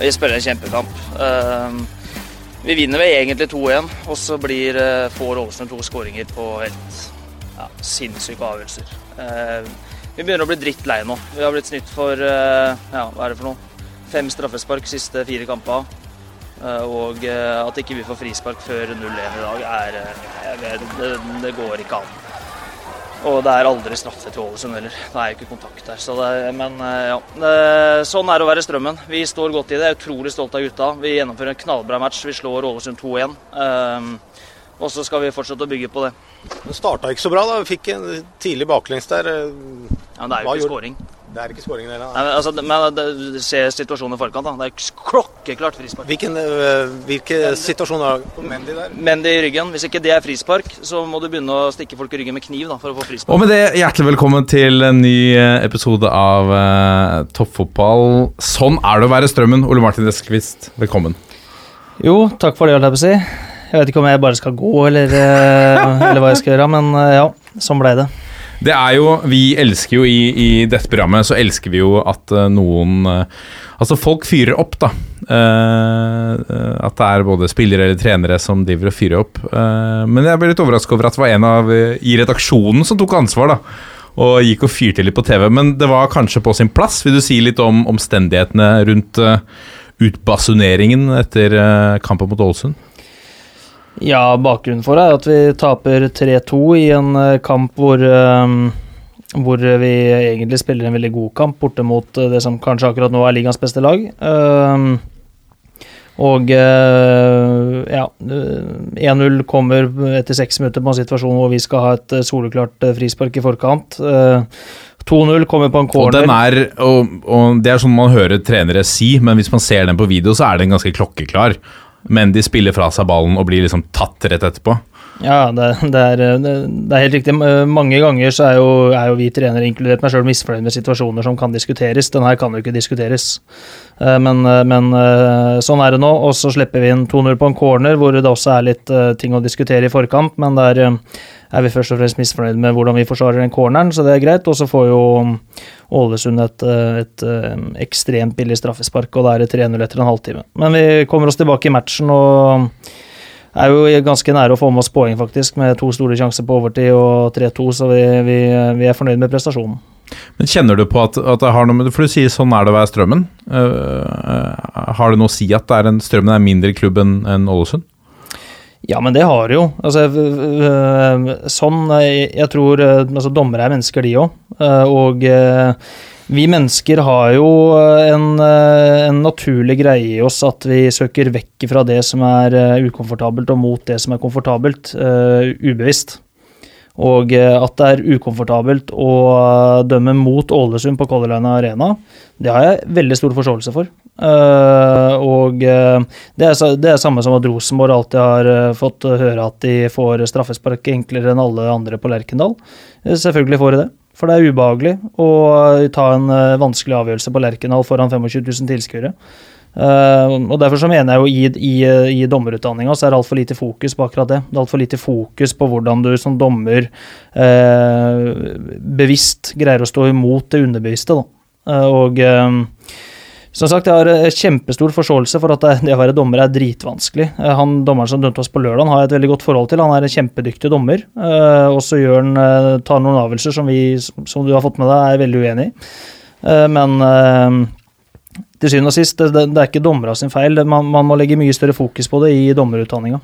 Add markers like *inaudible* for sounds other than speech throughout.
Vi spiller en kjempekamp. Ehm, vi vinner vel egentlig 2-1, og så blir, eh, får Ålesund to skåringer på helt ja, sinnssyke avgjørelser. Ehm, vi begynner å bli drittlei nå. Vi har blitt snytt for eh, ja, hva er det for noe? fem straffespark siste fire kamper. Eh, og at ikke vi får frispark før 0-1 i dag, er det, det går ikke an. Og det er aldri straffe til Ålesund heller. Det er jo ikke kontakt der. Så det, men ja, sånn er det å være Strømmen. Vi står godt i det. Jeg er utrolig stolt av gutta. Vi gjennomfører en knallbra match. Vi slår Ålesund 2-1. Um, og så skal vi fortsette å bygge på det. Det starta ikke så bra. da. Vi fikk en tidlig baklengs der. Ja, men det er jo Hva ikke skåring. Det er ikke skåringen heller. Nei, men, altså, men det- se situasjonen i forkant. da. Det er klokkeklart frispark. Hvilken, øh, hvilke situasjoner på Mendy der? Mendy i ryggen. Hvis ikke det er frispark, så må du begynne å stikke folk i ryggen med kniv da, for å få frispark. Og med det, hjertelig velkommen til en ny eh, episode av uh, Toppfotball. Sånn er det å være Strømmen. Ole Martin Eskvist, velkommen. Jo, takk for det, holdt jeg på å si. Jeg vet ikke om jeg bare skal gå, eller, eller hva jeg skal gjøre, men ja, sånn blei det. Det er jo, Vi elsker jo i, i dette programmet så elsker vi jo at eh, noen eh, Altså, folk fyrer opp, da. Eh, at det er både spillere eller trenere som driver og fyrer opp. Uh, men jeg ble litt overraska over at det var en av i redaksjonen som tok ansvar, da. Og gikk og fyrte litt på TV. Men det var kanskje på sin plass. Vil du si litt om omstendighetene rundt uh, utbasuneringen etter kampen mot Ålesund? Ja, bakgrunnen for det er at vi taper 3-2 i en eh, kamp hvor, eh, hvor vi egentlig spiller en veldig god kamp borte mot eh, det som kanskje akkurat nå er ligaens beste lag. Og ja, eh, 1-0 kommer etter seks minutter på en situasjon hvor vi skal ha et soleklart frispark i forkant. Eh, 2-0 kommer på en Og, corner. den er, og, og Det er sånn man hører trenere si, men hvis man ser den på video, så er den ganske klokkeklar. Men de spiller fra seg ballen og blir liksom tatt rett etterpå. Ja, det, det, er, det, det er helt riktig. Eh, Mange ganger så er jo, er jo vi trenere, inkludert meg sjøl, misfornøyd med situasjoner som kan diskuteres. Den her kan jo ikke diskuteres. Eh, Men, eh, men eh, sånn er det nå. Og så slipper vi inn 2-0 på en corner, hvor det også er litt eh, ting å diskutere i forkant. Men det eh, er vi først og fremst misfornøyd med hvordan vi forsvarer den corneren, så det er greit. Og så får jo Ålesund et, et, et eh, ekstremt billig straffespark, og da er det 3-0 etter en halvtime. Men vi kommer oss tilbake i matchen og er jo ganske nære å få med oss poeng, faktisk, med to store sjanser på overtid og 3-2, så vi, vi, vi er fornøyd med prestasjonen. Men kjenner du på at, at det har noe med For du sier sånn er det å være Strømmen. Uh, uh, har det noe å si at er en, Strømmen er mindre klubb enn enn Ålesund? Ja, men det har det jo. Altså, sånn eh, Jeg tror eh, altså, Dommere er mennesker, de òg. Og eh, vi mennesker har jo en, eh, en naturlig greie i oss at vi søker vekk fra det som er eh, ukomfortabelt, og mot det som er komfortabelt, eh, ubevisst. Og eh, at det er ukomfortabelt å dømme mot Ålesund på Color Line Arena, det har jeg veldig stor forståelse for. Eh, og eh, det er, det er samme som at Rosenborg alltid har eh, fått høre at de får straffespark enklere enn alle andre på Lerkendal. Eh, Selvfølgelig får de det, for det er ubehagelig å eh, ta en eh, vanskelig avgjørelse på Lerkendal foran 25 000 tilskuere. Eh, og Derfor så mener jeg jo i, i, i dommerutdanninga så er det altfor lite fokus på akkurat det. Det er altfor lite fokus på hvordan du som dommer eh, bevisst greier å stå imot det underbevisste. Da. Eh, og som sagt, jeg har kjempestor forståelse for at det, å være dommer er dritvanskelig. Han Dommeren som dømte oss på lørdag, har jeg et veldig godt forhold til. Han er en kjempedyktig dommer. Og så gjør han, tar noen avgjørelser som, som du har fått med deg, er veldig uenig i. Men til syvende og sist, det, det, er ikke dommerne sin feil. Man, man må legge mye større fokus på det i dommerutdanninga.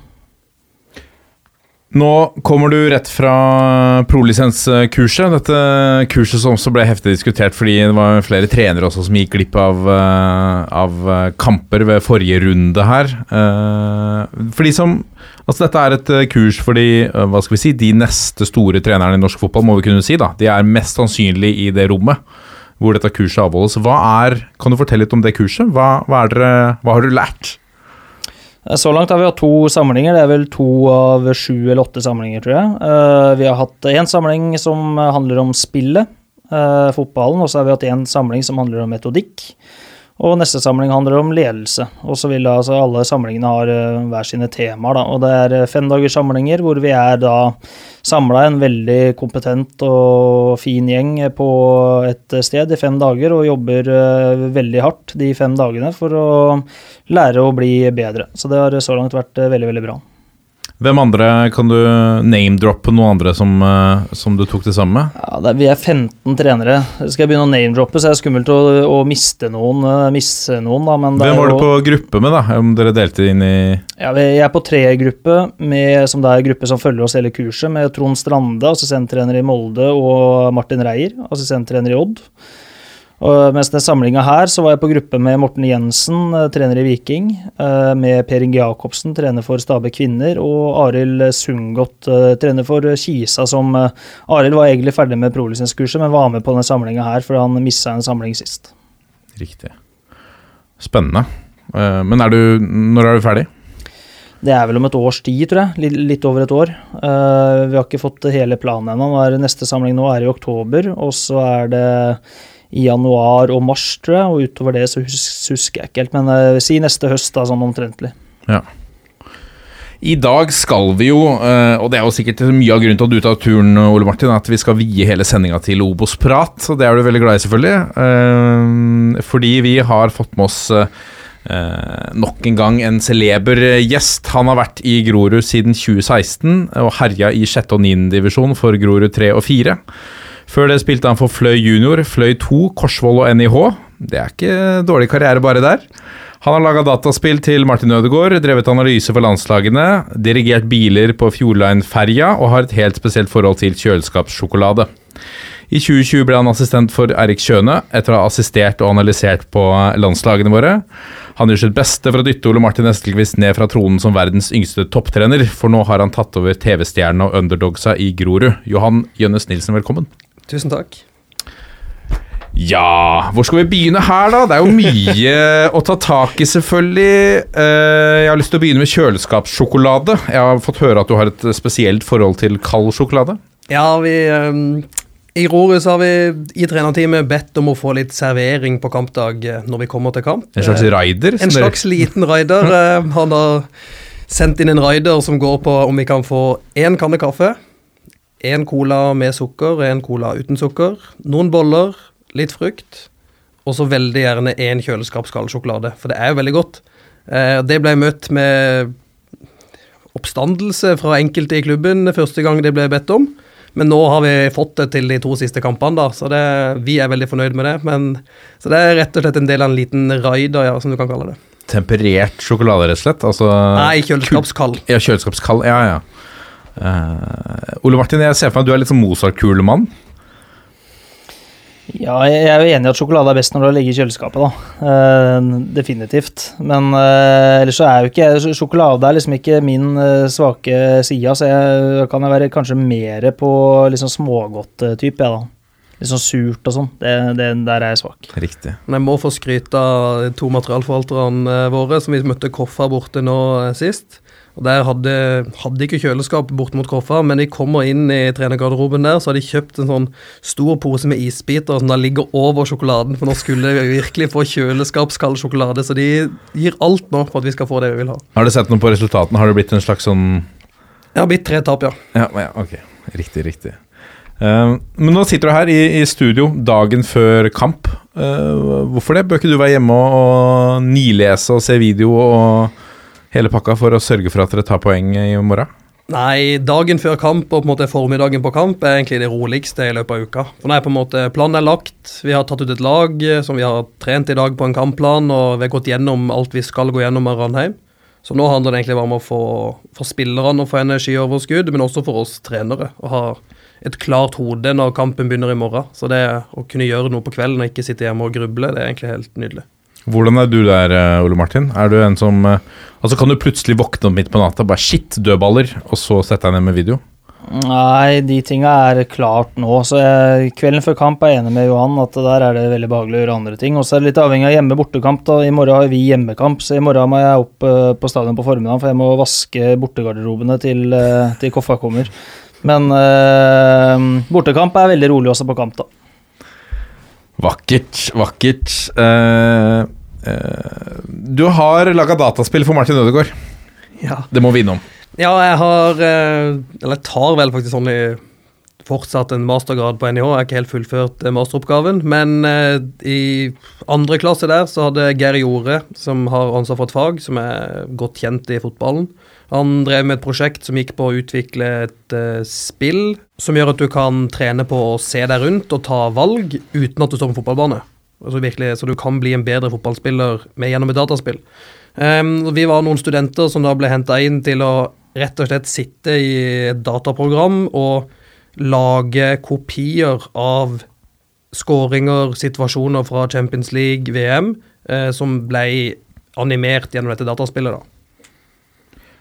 Nå kommer du rett fra prolisenskurset. Dette kurset som også ble heftig diskutert fordi det var flere trenere også som gikk glipp av, eh, av eh, kamper ved forrige runde her. Eh, For som Altså Dette er et kurs for de, hva skal vi si, de neste store trenerne i norsk fotball, må vi kunne si. da. De er mest sannsynlig i det rommet hvor dette kurset avholdes. Hva er, Kan du fortelle litt om det kurset? Hva, hva, er dere, hva har du lært? Eh, Så langt har vi hatt to samlinger. Det er vel to av sju eller åtte samlinger, tror jeg. Eh, Vi har hatt én samling som handler om spillet, eh, fotballen, og så har vi hatt én samling som handler om metodikk. Og neste samling handler om ledelse. Og så vil altså alle samlingene ha eh, hver sine temaer, da. Og det er fem dagers samlinger hvor vi er da samla en veldig kompetent og fin gjeng på et sted i fem dager og jobber eh, veldig hardt de fem dagene for å lære å bli bedre. Så det har så langt vært eh, veldig, veldig bra. Hvem andre kan du name-droppe noen andre som, eh, som du tok det samme med? Ja, er, Vi er 15 trenere. Skal jeg begynne å name-droppe, så er det skummelt å, å miste noen. Miste noen da, Hvem var du på gruppe med, da? Om dere delte inn i Ja, Jeg er på treergruppe, med- som det er gruppe som følger oss hele kurset, med Trond Strande, assistenttrener i Molde, og Martin Reier, assistenttrener i Odd. Og mens den samlinga her, så var jeg på gruppe med Morten Jensen, eh, trener i Viking, eh, med Per Inge Jacobsen, trener for Stabæk kvinner, og Arild Sundgodt, eh, trener for Kisa, som Arild var egentlig ferdig med prolisenskurset, men var med på denne samlinga her, for han missa en samling sist. Riktig. Spennende. Men er du, når er du ferdig? Det er vel om et års tid, tror jeg. Litt, over et år. Vi har ikke fått hele planen ennå. Neste samling nå er i oktober, og så er det i januar og mars, tror jeg. Og utover det så hus husker jeg ikke helt, men uh, si neste høst, da, sånn omtrentlig. I dag skal vi jo, eh, og det er jo sikkert mye av grunnen til at du tar turen, Ole Martin, at vi skal vie hele sendinga til Obos-prat, og det er du veldig glad i, selvfølgelig. Eh, Fordi vi har fått med oss nok en gang en celeber gjest. Han har vært i Grorud siden 2016 og herja i 6. og 9. divisjon for Grorud 3 og 4. Før det spilte han for Fløy junior, Fløy 2, Korsvoll og NIH. Det er ikke dårlig karriere bare der. Han har laga dataspill til Martin Ødegaard, drevet analyse for landslagene, dirigert biler på Fjordline-ferja og har et helt spesielt forhold til kjøleskapssjokolade. I 2020 ble han assistent for Erik Kjøne, etter å ha assistert og analysert på landslagene våre. Han gjør sitt beste for å dytte Ole Martin Estelquist ned fra tronen som verdens yngste topptrener, for nå har han tatt over TV-stjernene og underdogsa i Grorud. Johan Jønnes Nilsen, velkommen. Tusen takk. Ja, hvor skal vi begynne her, da? Det er jo mye *laughs* å ta tak i, selvfølgelig. Eh, Jeg har lyst til å begynne med kjøleskapssjokolade. Jeg har fått høre at du har et spesielt forhold til kald sjokolade. Ja, vi ehm, I Rorus har vi i trenerteamet bedt om å få litt servering på kampdag eh, når vi kommer til kamp. En slags Eh, raider? En slags liten raider. Han *laughs* har sendt inn en raider som går på om vi kan få én kanne kaffe, én cola med sukker, én cola uten sukker, noen boller, litt frukt, og så veldig gjerne én kjøleskapskald sjokolade, for det er jo veldig godt. Eh, Det ble møtt med oppstandelse fra enkelte i klubben første gang det ble bedt om. Men nå har vi fått det til de to siste kampene, da, så det, vi er veldig fornøyd med det. Men, så det er rett og slett en del av en liten raider, ja, som du kan kalle det. Temperert sjokolade, rett og slett? Altså, Nei, kjøleskapskald. Ja, kjøleskapskald. Ja, ja. Eh, Ole Martin, jeg ser for meg at du er litt sånn Mozart-kulemann. Ja, jeg er jo enig i at sjokolade er best når det ligget i kjøleskapet, da. Uh, definitivt. Men uh, ellers så er jo ikke Sjokolade er liksom ikke min svake side, så jeg kan jeg være kanskje mer på liksom smågodt-type, jeg, da. Litt sånn surt og sånn. Det, det, der er jeg svak. Riktig. Men jeg må få skryte av to materialforvalterne våre, som vi møtte Koffa borte nå sist. Og Der hadde, hadde ikke kjøleskap bort mot Koffa, men de kommer inn i trenergarderoben der, så har de kjøpt en sånn stor pose med isbiter som da ligger over sjokoladen, for nå skulle vi virkelig få kjøleskapskald sjokolade. Så de gir alt nå for at vi skal få det vi vil ha. Har du sett noe på resultatene? Har det blitt en slags sånn Jeg har blitt tre tap, ja. Ja, ja ok. Riktig, riktig. Uh, men nå sitter du her i, i studio dagen før kamp. Uh, hvorfor det? Bør ikke du være hjemme og, og nilese og se video og hele pakka for å sørge for at dere tar poeng i morgen? Nei, dagen før kamp og på en måte formiddagen på kamp er egentlig det roligste i løpet av uka. For nå er på en måte Planen er lagt, vi har tatt ut et lag som vi har trent i dag på en kampplan, og vi har gått gjennom alt vi skal gå gjennom av Ranheim. Så nå handler det egentlig bare om å få, for spillerne å få energioverskudd, men også for oss trenere. Å ha et klart hode når kampen begynner i morgen. Så det å kunne gjøre noe på kvelden og ikke sitte hjemme og gruble, det er egentlig helt nydelig. Hvordan er du der, eh, Ole Martin? Er du en som eh, Altså Kan du plutselig våkne opp midt på natta, bare shit, dødballer, og så sette deg ned med video? Nei, de tinga er klart nå. Så jeg, kvelden før kamp er jeg enig med Johan at der er det veldig behagelig å gjøre andre ting. Og så er det litt avhengig av hjemme-bortekamp. da. I morgen har vi hjemmekamp, så i morgen må jeg opp uh, på stadion på formiddagen, for jeg må vaske bortegarderobene til, uh, til Koffa kommer. Men uh, bortekamp er veldig rolig også på kamp, da. Vakkert, vakkert. Uh, du har laga dataspill for Martin Ødegaard. Ja. Det må vi innom. Ja, jeg har eh, Eller jeg tar vel faktisk sånn i fortsatt en mastergrad på NIH. Jeg har ikke helt fullført eh, masteroppgaven. Men eh, i andre klasse der så hadde Geir Jorde, som har ansvar for et fag, som er godt kjent i fotballen. Han drev med et prosjekt som gikk på å utvikle et uh, spill som gjør at du kan trene på å se deg rundt og ta valg uten at du står på fotballbane. Altså virkelig, så du kan bli en bedre fotballspiller med gjennom et dataspill. Um, vi var noen studenter som da ble henta inn til å rett og slett sitte i et dataprogram og lage kopier av skåringer, situasjoner fra Champions League, VM, eh, som ble animert gjennom dette dataspillet. da.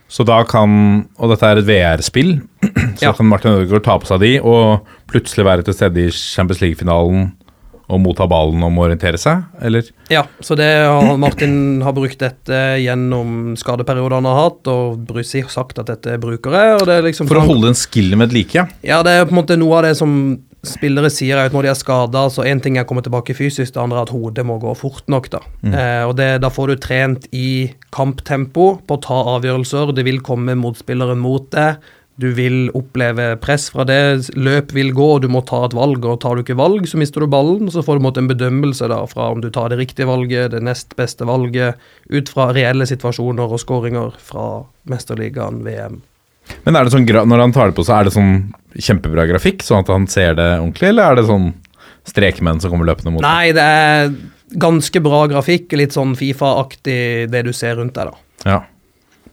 Så da kan Og dette er et VR-spill, *clears throat* så Ja. kan Martin Ødegaard ta på seg de og plutselig være til stede i Champions League-finalen og motta ballen og må orientere seg, eller? Ja, så det har Martin har brukt dette gjennom skadeperioder han har hatt, og Brussi har sagt at dette bruker jeg. og det er liksom For å holde den skillen ved like? Ja, det er på en måte noe av det som spillere sier er at når de er skada, så én ting er å komme tilbake fysisk, det andre er at hodet må gå fort nok. Da eh, og det, da får du trent i kamptempo på å ta avgjørelser. Det vil komme motspilleren mot deg. Du vil oppleve press fra det. Løp vil gå, du må ta et valg. og Tar du ikke valg, så mister du ballen. Så får du en bedømmelse da, fra om du tar det riktige valget, det nest beste valget, ut fra reelle situasjoner og skåringer fra Mesterligaen, VM. Men er det sånn, når han tar det på seg, er det sånn kjempebra grafikk, sånn at han ser det ordentlig, eller er det sånn strekmenn som kommer løpende mot deg? Nei, det er ganske bra grafikk, litt sånn Fifa-aktig det du ser rundt deg, da. Ja.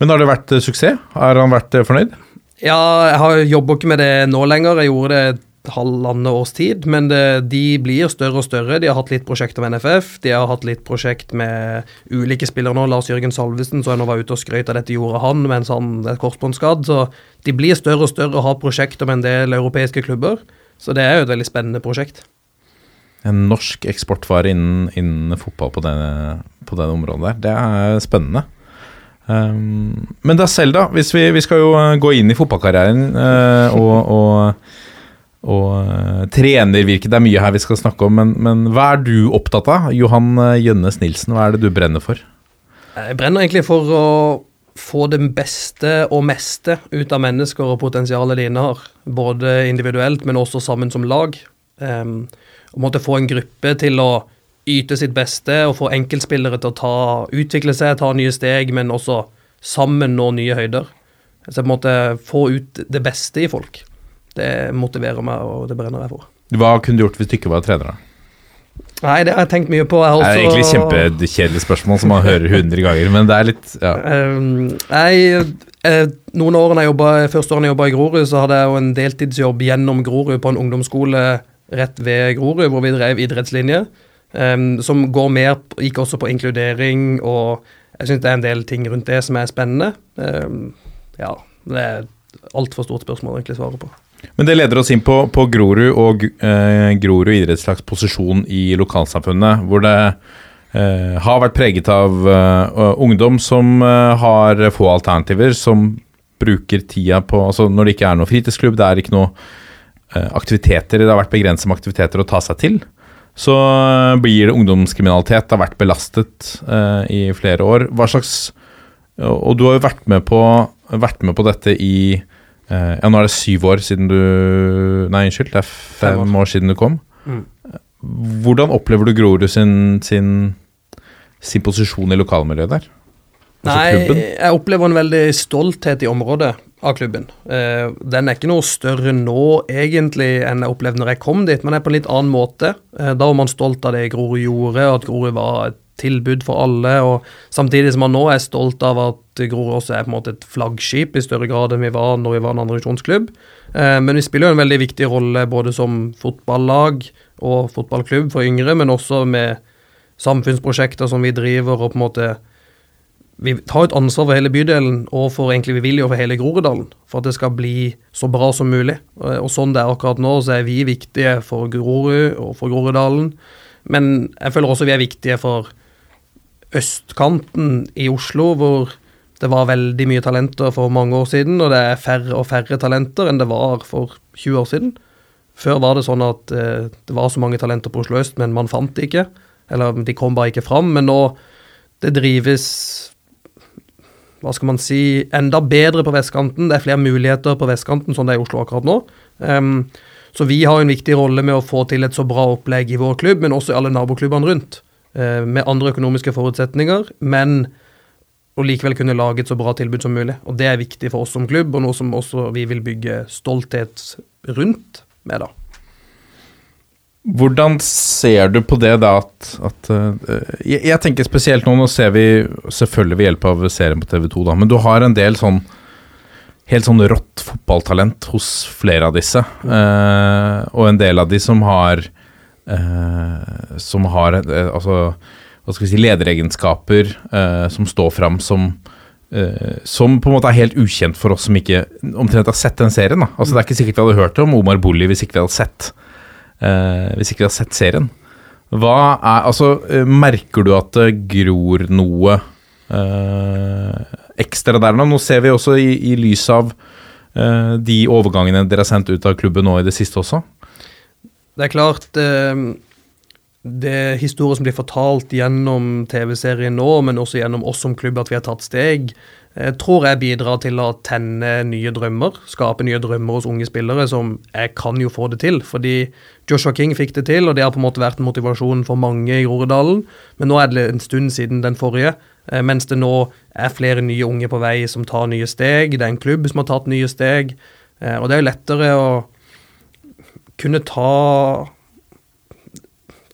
Men har det vært eh, suksess? Har han vært eh, fornøyd? Ja, jeg har jobber ikke med det nå lenger. Jeg gjorde det et halvannet års tid, men det, de blir større og større. De har hatt litt prosjekter med NFF, de har hatt litt prosjekt med ulike spillere nå. Lars Jørgen Salvesen så jeg nå var ute og skrøt av dette gjorde han mens han er korsbåndskadd. Så de blir større og større og har prosjekter med en del europeiske klubber. Så det er jo et veldig spennende prosjekt. En norsk eksportvare innen, innen fotball på det, på det området der. Det er spennende. Um, men da selv, da. Hvis vi, vi skal jo eh, gå inn i fotballkarrieren uh, og, og, og eh, trenervirket. Det er mye her vi skal snakke om, men, men hva er du opptatt av? Johan Gjønnes Jønnes Nilsen, hva er det du brenner for? Jeg brenner egentlig for å få det beste og meste ut av mennesker og potensialet de innehar. Både individuelt, men også sammen som lag. Um, å måtte få en gruppe til å yte sitt beste og få enkeltspillere til å ta, utvikle seg, ta nye steg, men også sammen nå nye høyder. Så jeg måte få ut det beste i folk. Det motiverer meg, og det brenner jeg for. Hva kunne du gjort hvis du ikke var trener? da? Nei, det har jeg tenkt mye på. Har Det er også- egentlig kjempekjedelig spørsmål som man hører 100 ganger, men det er litt ja. Jeg, eh, noen årene jeg jobbet, Første årene jeg jobba i Grorud, så hadde jeg jo en deltidsjobb gjennom Grorud på en ungdomsskole rett ved Grorud, hvor vi drev idrettslinje. Um, som går mer, gikk også på inkludering, og jeg syns det er en del ting rundt det som er spennende. Um, ja, det er altfor stort spørsmål å egentlig svare på. Men det leder oss inn på, på Grorud og eh, Grorud idrettslags posisjon i lokalsamfunnet, hvor det eh, har vært preget av eh, ungdom som eh, har få alternativer, som bruker tida på Altså når det ikke er noe fritidsklubb, det er ikke noe eh, aktiviteter, det har vært begrenset med aktiviteter å ta seg til. Så eh, blir det ungdomskriminalitet, det har vært belastet eh, i flere år. Hva slags Og du har jo vært med på, vært med på dette i Eh, ja, nå er det syv år siden du Nei, unnskyld, det er fem, Fem år. siden du kom. Mm. Hvordan opplever du Grorud sin, sin, sin posisjon i lokalmiljøet der? Altså Nei, klubben? jeg opplever en veldig stolthet i området av klubben. Eh, den er ikke noe større nå egentlig enn jeg opplevde når jeg kom dit, men det er på en litt annen måte. Eh, da var man stolt av det Grorud gjorde, og at Grorud var et tilbud for alle. og Samtidig som man nå er stolt av at Grorud også er på en måte et flaggskip i større grad enn vi var når vi var en andredivisjonsklubb. Eh, men vi spiller jo en veldig viktig rolle både som fotballag og fotballklubb for yngre, men også med samfunnsprosjekter som vi driver, og på en måte Vi tar et ansvar for hele bydelen, og for egentlig vi vil jo for hele Groruddalen, for at det skal bli så bra som mulig. Og, og sånn det er akkurat nå, så er vi viktige for Grorud og for Groruddalen. Men jeg føler også vi er viktige for østkanten i Oslo, hvor det var veldig mye talenter for mange år siden, og det er færre og færre talenter enn det var for 20 år siden. Før var det sånn at eh, det var så mange talenter på Oslo øst, men man fant det ikke. Eller de kom bare ikke fram. Men nå det drives hva skal man si, enda bedre på vestkanten. Det er flere muligheter på vestkanten sånn det er i Oslo akkurat nå. Um, så vi har en viktig rolle med å få til et så bra opplegg i vår klubb, men også i alle naboklubbene rundt. Uh, med andre økonomiske forutsetninger, men å likevel kunne lage et så bra tilbud som mulig. Og det er viktig for oss som klubb, og noe som også vi vil bygge stolthet rundt med, da. Hvordan ser du på det da at, at uh, jeg, jeg, tenker spesielt nå, nå ser vi selvfølgelig ved hjelp av serien på TV2, da, men du har en del sånn helt sånn rått fotballtalent hos flere av disse. Eh, og en del av de som har eh, Som har altså hva skal vi si, lederegenskaper som står fram som som på en måte er helt ukjent for oss som ikke omtrent har sett den serien. Da. Altså Det er ikke sikkert vi hadde hørt om Omar Bolli hvis ikke vi hadde sett eh, hvis ikke du har sett serien. Hva er Altså, eh, merker du at det gror noe eh, ekstra der nå? Nå ser vi også i, i lys av eh, de overgangene dere har sendt ut av klubben nå i det siste også. Det er klart eh, det historier som blir fortalt gjennom TV-serien nå, men også gjennom oss som klubb, at vi har tatt steg, tror jeg bidrar til å tenne nye drømmer, skape nye drømmer hos unge spillere som jeg kan jo få det til. Fordi Joshua King fikk det til, og det har på en måte vært en motivasjon for mange i Groruddalen. Men nå er det en stund siden den forrige, eh, mens det nå er flere nye unge på vei som tar nye steg. Det er en klubb som har tatt nye steg, eh, og det er jo lettere å kunne ta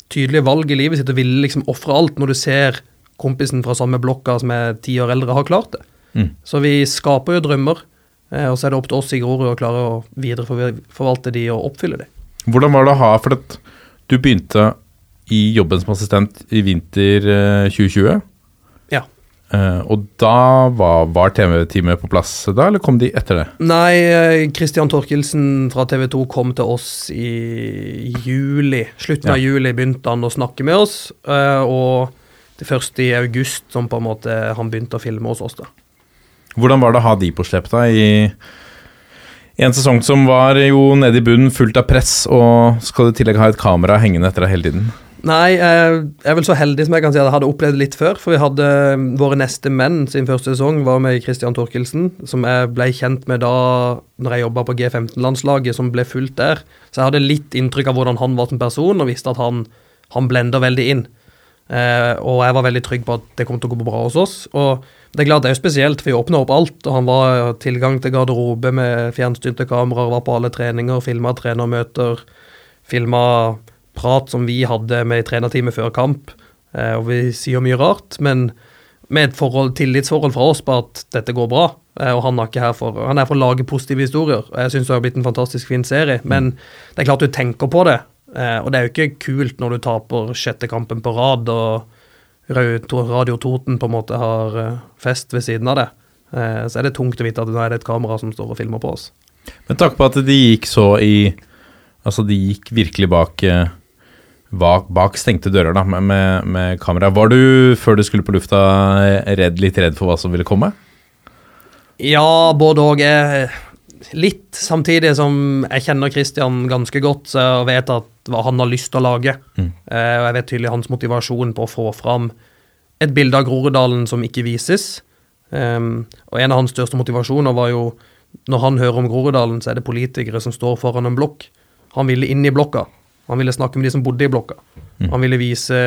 tydelige valg i livet sitt og ville liksom ofre alt når du ser kompisen fra samme blokka som er ti år eldre, har klart det. Mm. Så vi skaper jo drømmer, eh, og så er det opp til oss i Grorud å klare å videreforvalte de og oppfylle de. Hvordan var det å ha For du begynte i jobben som assistent i vinter 2020. Eh, ja. Uh, og da var, var TV-teamet på plass da, eller kom de etter det? Nei, Christian Torkelsen fra TV 2 kom til oss i juli. Slutten ja. av juli begynte han å snakke med oss, og det første i august som på en måte han begynte å filme hos oss. da. Hvordan var det å ha de på slep da, i en sesong som var jo nede i bunnen, fullt av press, og skal du i tillegg ha et kamera hengende etter deg hele tiden? Nei, jeg er vel så heldig som jeg kan si at jeg hadde opplevd litt før. For vi hadde våre neste menn sin første sesong, var med Christian Torkelsen, som jeg ble kjent med da når jeg jobba på G15-landslaget, som ble fulgt der. Så jeg hadde litt inntrykk av hvordan han var som person, og visste at han, han blender veldig inn. Eh, og jeg var veldig trygg på at det kom til å gå bra hos oss. Og det er klart det er jo spesielt, for vi åpna opp alt. og Han var tilgang til garderobe med fjernstyrte kameraer, var på alle treninger, filma trenermøter, filma prat som vi hadde med i trenerteamet før kamp. Eh, og vi sier mye rart, men med et forhold, tillitsforhold fra oss på at dette går bra. Eh, og han er ikke her for, han er for å lage positive historier. Jeg syns det har blitt en fantastisk fin serie, men det er klart du tenker på det. Eh, og det er jo ikke kult når du taper sjette kampen på rad og Radio Toten på en måte har eh, fest ved siden av det. Eh, så er det tungt å vite at nå er det et kamera som står og filmer på oss. Men takk på at de gikk så i Altså, de gikk virkelig bak bak, bak stengte dører da, med, med, med, kamera. Var du, før du skulle på lufta, redd, litt redd for hva som ville komme? Ja, både òg litt, samtidig som jeg kjenner Christian ganske godt, og vet at hva han har lyst til å lage. Mm. Uh, og jeg vet tydelig hans motivasjon på å få fram et bilde av Groruddalen som ikke vises. Um, og en av hans største motivasjoner var jo når han hører om Groruddalen, så er det politikere som står foran en blokk. Han ville inn i blokka. Han ville snakke med de som bodde i blokka. Mm. Han ville vise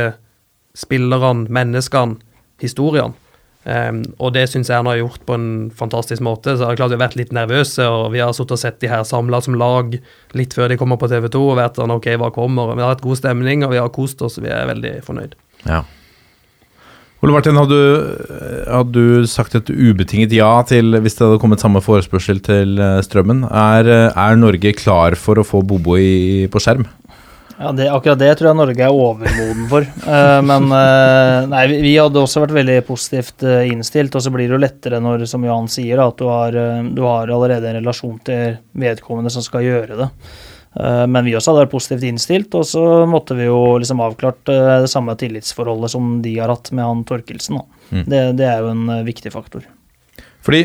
spillerne, menneskene, historiene. Um, og det syns jeg han har gjort på en fantastisk måte. Så har klart Vi har vært litt nervøse, og vi har sittet og sett de her samla som lag litt før de kommer på TV 2 og vært sånn OK, hva kommer? Vi har hatt god stemning, og vi har kost oss, vi er veldig fornøyd. Ja. Ole Martin, hadde du, hadde du sagt et ubetinget ja til hvis det hadde kommet samme forespørsel til eh, Strømmen? Er, er Norge klar for å få Bobo i, på skjerm? Ja, det, Akkurat det tror jeg Norge er overmoden for. Uh, men uh, nei, vi, vi hadde også vært veldig positivt uh, innstilt. Og så blir det jo lettere når, som Johan sier, at du har, du har allerede en relasjon til vedkommende som skal gjøre det. Men vi også hadde vært positivt innstilt, og så måtte vi jo liksom avklart det samme tillitsforholdet som de har hatt med han Torkelsen. Mm. Det, det er jo en viktig faktor. Fordi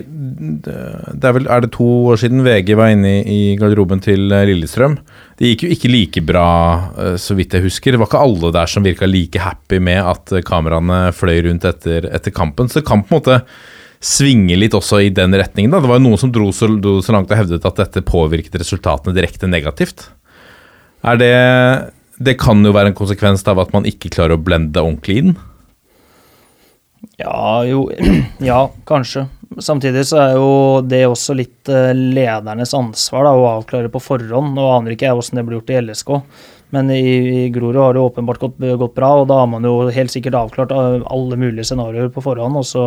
det er vel Er det to år siden VG var inne i, i garderoben til eh, Lillestrøm? Det gikk jo ikke like bra, eh, så vidt jeg husker. Det var ikke alle der som virka like happy med at eh, kameraene fløy rundt etter, etter kampen. Så det kan på en måte svinge litt også i den retningen. Da. Det var jo noen som dro så, dro så langt og hevdet at dette påvirket resultatene direkte negativt. Er det Det kan jo være en konsekvens av at man ikke klarer å blende ordentlig inn. Ja, jo *clears throat* Ja, kanskje. Samtidig så er jo det også litt eh, ledernes ansvar da, å avklare på forhånd. Nå aner ikke jeg hvordan det blir gjort i LSK, men i, i Grorud har det åpenbart gått, gått bra. Og da har man jo helt sikkert avklart eh, alle mulige scenarioer på forhånd, og så,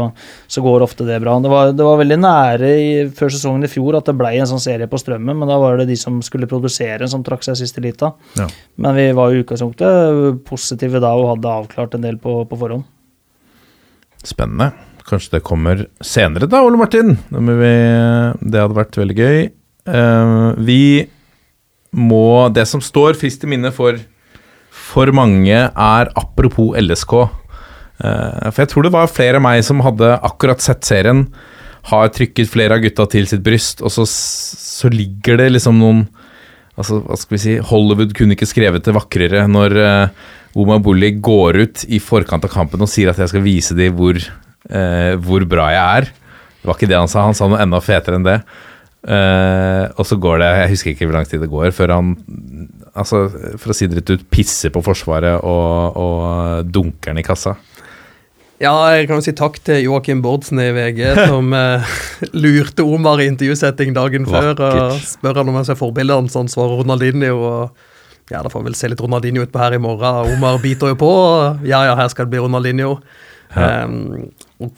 så går ofte det bra. Det var, det var veldig nære i, før sesongen i fjor at det ble en sånn serie på Strømmen, men da var det de som skulle produsere, som trakk seg siste lita. Ja. Men vi var i utgangspunktet positive da og hadde avklart en del på, på forhånd. Spennende. Kanskje det kommer senere da, Ole Martin. Vi, det hadde vært veldig gøy. Eh, vi må Det som står frist i minne for, for mange, er apropos LSK. Eh, for jeg tror det var flere av meg som hadde akkurat sett serien, har trykket flere av gutta til sitt bryst, og så, så ligger det liksom noen Altså, hva skal vi si Hollywood kunne ikke skrevet det vakrere når Omar Bulli går ut i forkant av kampen og sier at jeg skal vise dem hvor, eh, hvor bra jeg er. Det var ikke det han sa, han sa noe enda fetere enn det. Eh, og så går det, jeg husker ikke hvor lang tid det går, før han altså, for å si det rett ut, pisser på Forsvaret og, og dunker den i kassa. Ja, jeg kan jo si takk til Joakim Bårdsen i VG, som *laughs* eh, lurte Omar i intervjusetting dagen før. og. Spør han om han ser forbildet hans, han svarer Ronaldinho. og ja, da får vi vel se litt Ronaldinho utpå her i morgen. Omar biter jo på. Ja, ja, her skal det bli Ronaldinho. Um, og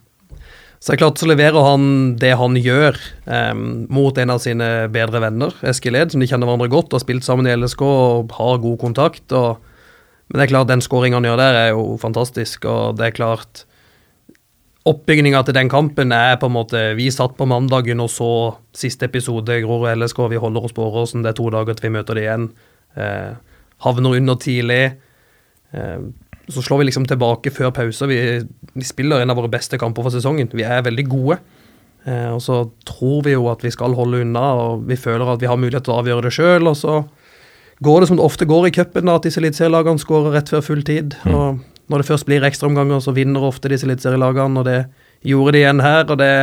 så er det klart så leverer han det han gjør um, mot en av sine bedre venner, Eskil Ed, som de kjenner hverandre godt og har spilt sammen i LSK og har god kontakt. og men det er klart, den skåringen han gjør der, er jo fantastisk. Og det er klart Oppbygninga til den kampen er på en måte Vi satt på mandagen og så siste episode Grorud LSK. Vi holder oss på Åråsen. Det er to dager til vi møter de igjen. Uh, havner under tidlig. Eh, så slår vi liksom tilbake før pause. Vi, vi spiller en av våre beste kamper for sesongen. Vi er veldig gode. Eh, og så tror vi jo at vi skal holde unna, og vi føler at vi har mulighet til å avgjøre det sjøl. Og så går det som det ofte går i cupen, at disse eliteserielagene skårer rett før full tid. Og når det først blir ekstraomganger, så vinner ofte disse eliteserielagene, og det gjorde de igjen her. og det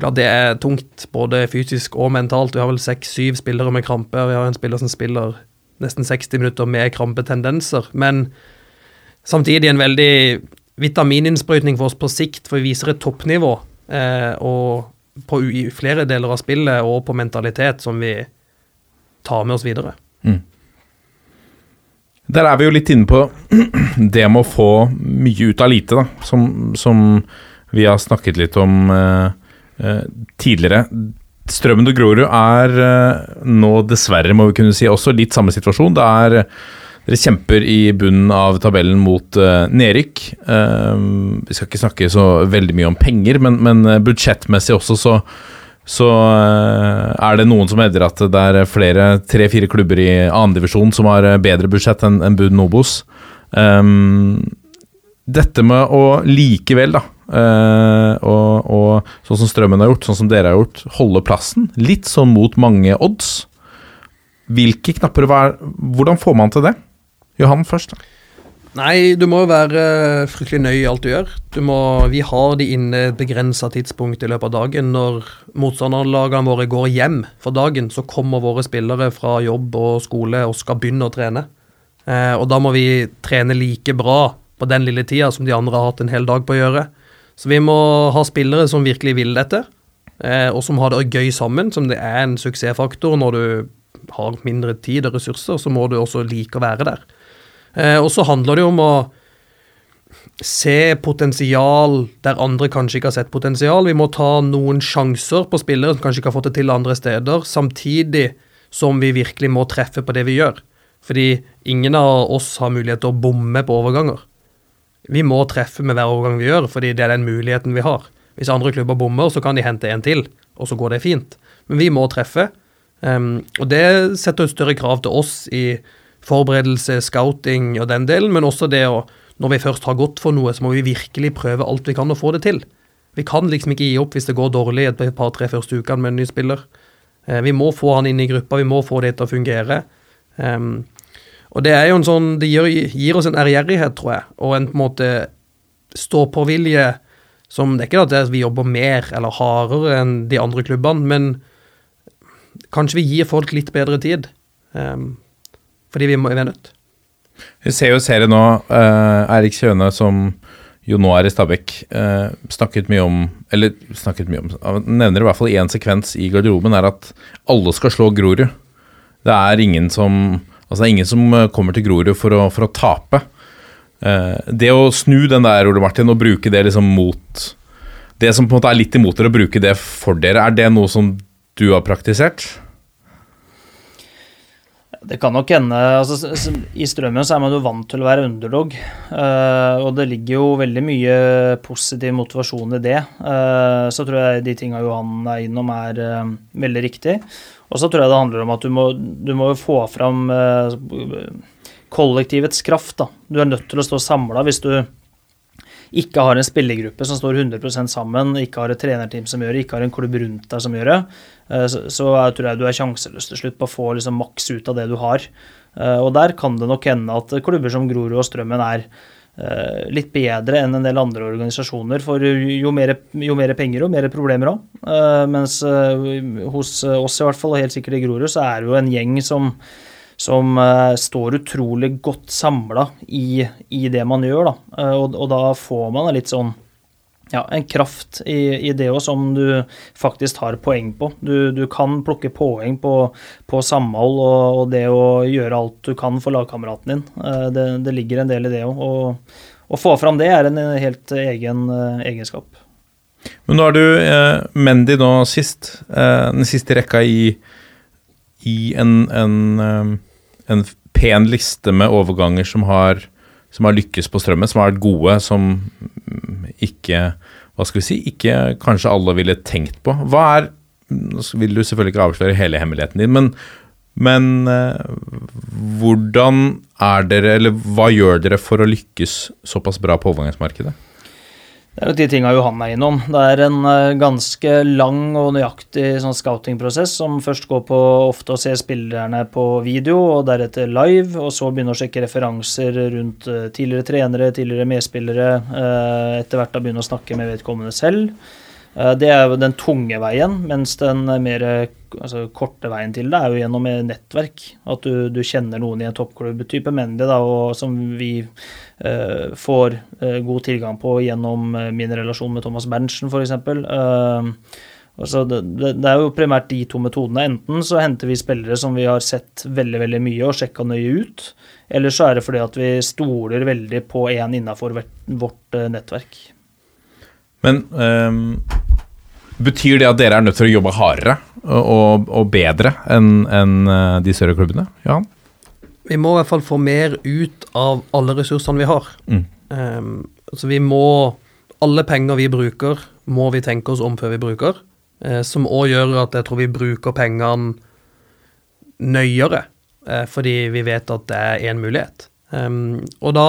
ja, det er tungt, både fysisk og mentalt. Vi har vel seks-syv spillere med krampe. Vi har en spiller som spiller nesten 60 minutter med krampetendenser. Men samtidig en veldig vitamininnsprøytning for oss på sikt, for vi viser et toppnivå. Eh, og på i flere deler av spillet og på mentalitet som vi tar med oss videre. Der er vi jo litt inne på *clears throat* det med å få mye ut av lite, da. Som, som vi har snakket litt om eh, eh, tidligere. Strømmen og Grorud er eh, nå dessverre, må vi kunne si, også litt samme situasjon. Det er dere kjemper i bunnen av tabellen mot uh, nedrykk. Uh, vi skal ikke snakke så veldig mye om penger, men, men eh, budsjettmessig også så, så uh, er det noen som hevder at det er flere, tre-fire klubber i annendivisjon som har eh, bedre budsjett enn en Bud Nobos. Um, dette med å likevel, da, eh, og, og sånn som Strømmen har gjort, sånn som dere har gjort, holde plassen, litt sånn mot mange odds. Hvilke knapper er- Hvordan får man til det? Johan først. da. Nei, du må jo være fryktelig nøye i alt du gjør. Du må, vi har de inne et begrensa tidspunkt i løpet av dagen. Når motstanderlagene våre går hjem for dagen, så kommer våre spillere fra jobb og skole og skal begynne å trene. Eh, og da må vi trene like bra på den lille tida som de andre har hatt en hel dag på å gjøre. Så vi må ha spillere som virkelig vil dette, eh, og som har det gøy sammen, som det er en suksessfaktor når du har mindre tid og ressurser, så må du også like å være der. Eh, og så handler det jo om å se potensial der andre kanskje ikke har sett potensial. Vi må ta noen sjanser på spillere som kanskje ikke har fått det til andre steder, samtidig som vi virkelig må treffe på det vi gjør. Fordi ingen av oss har mulighet til å bomme på overganger. Vi må treffe med hver overgang vi gjør, fordi det er den muligheten vi har. Hvis andre klubber bommer, så kan de hente en til, og så går det fint. Men vi må treffe. Um, og det setter et større krav til oss i forberedelse, scouting og den delen, men også det å Når vi først har gått for noe, så må vi virkelig prøve alt vi kan å få det til. Vi kan liksom ikke gi opp hvis det går dårlig et par-tre første ukene med en ny spiller. Uh, vi må få han inn i gruppa, vi må få det til å fungere. Um, og det er jo en sånn Det gir, gir oss en ærgjerrighet, tror jeg, og en på en måte stå-på-vilje som Det er ikke at vi jobber mer eller hardere enn de andre klubbene, men kanskje vi gir folk litt bedre tid. Um, fordi vi, må, vi er nødt. Vi ser jo serien nå. Uh, Eirik Kjøne, som jo nå er i Stabæk, uh, snakket mye om Eller snakket mye om Nevner i hvert fall én sekvens i garderoben, er at alle skal slå Grorud. Det er ingen som Altså, det er ingen som eh, kommer til Grorud for å, for å tape. Uh, det å snu den der, Ole Martin, og bruke det liksom mot Det som på en måte er litt imot dere, å bruke det for dere, er det noe som du har praktisert? Det kan nok hende altså, I strømmen så er man jo vant til å være underdog. Uh, og det ligger jo veldig mye positiv motivasjon i det. Uh, så tror jeg de tinga Johan er innom, er uh, veldig riktig. Og så tror jeg det handler om at du må, du få fram kollektivets kraft. Da. Du er nødt til å stå samla hvis du ikke har en spillergruppe som står 100% sammen, ikke har et trenerteam som gjør det, ikke har en klubb rundt deg som gjør det, eh, så, så jeg tror jeg du er sjanseløs til slutt på å få liksom maks ut av det du har. Eh, og der kan det nok hende at klubber som Grorud og Strømmen er eh, litt bedre enn en del andre organisasjoner, for jo mer, jo mer penger og mer problemer òg. Mens hos oss i hvert fall, og helt sikkert i Grorud, så er det jo en gjeng som som uh, står utrolig godt samla i, i, det man gjør. Da. Uh, og, og, da får man litt sånn ja, en kraft i, i det òg som du faktisk har poeng på. Du, du kan plukke poeng på, på samhold og, og, det å gjøre alt du kan for lagkameraten din. Uh, det, det, ligger en del i det òg. Å få fram det er en helt egen egenskap. Men nå er du eh, Mendy nå sist, eh, den siste rekka i, i en, en en pen liste med overganger som har, som har lykkes på strømmen, som har vært gode, som ikke Hva skal vi si Ikke kanskje alle ville tenkt på. Hva er Nå vil du selvfølgelig ikke avsløre hele hemmeligheten din, men, men eh, hvordan er dere, eller hva gjør dere for å lykkes såpass bra på overgangsmarkedet? Det er jo de tinga Johan er innom. Det er en eh, ganske lang og nøyaktig sånn scoutingprosess som først går på ofte å se spillerne på video, og deretter live, og så begynne å sjekke referanser rundt eh, tidligere trenere, tidligere medspillere, eh, etter hvert da begynne å snakke med vedkommende selv. Det er jo den tunge veien, mens den mer altså, korte veien til det er jo gjennom nettverk. At du, du kjenner noen i en toppklubb, type Mendy, da, og som vi får eh, god tilgang på gjennom eh, min relasjon med Thomas Berntsen, f.eks. Eh, altså det, det, er jo primært de to metodene. Enten så henter vi spillere som vi har sett veldig veldig mye og sjekka nøye ut, eller så er det fordi at vi stoler veldig på én innafor vårt eh, nettverk. Men um, betyr det at dere er nødt til å jobbe hardere og, og bedre enn en eh, de større klubbene? Johan? Vi må i hvert fall få mer ut av alle ressursene vi har. Mm. Um, så vi må Alle penger vi bruker, må vi tenke oss om før vi bruker. Uh, som òg gjør at jeg tror vi bruker pengene nøyere, uh, fordi vi vet at det er én mulighet. Um, og da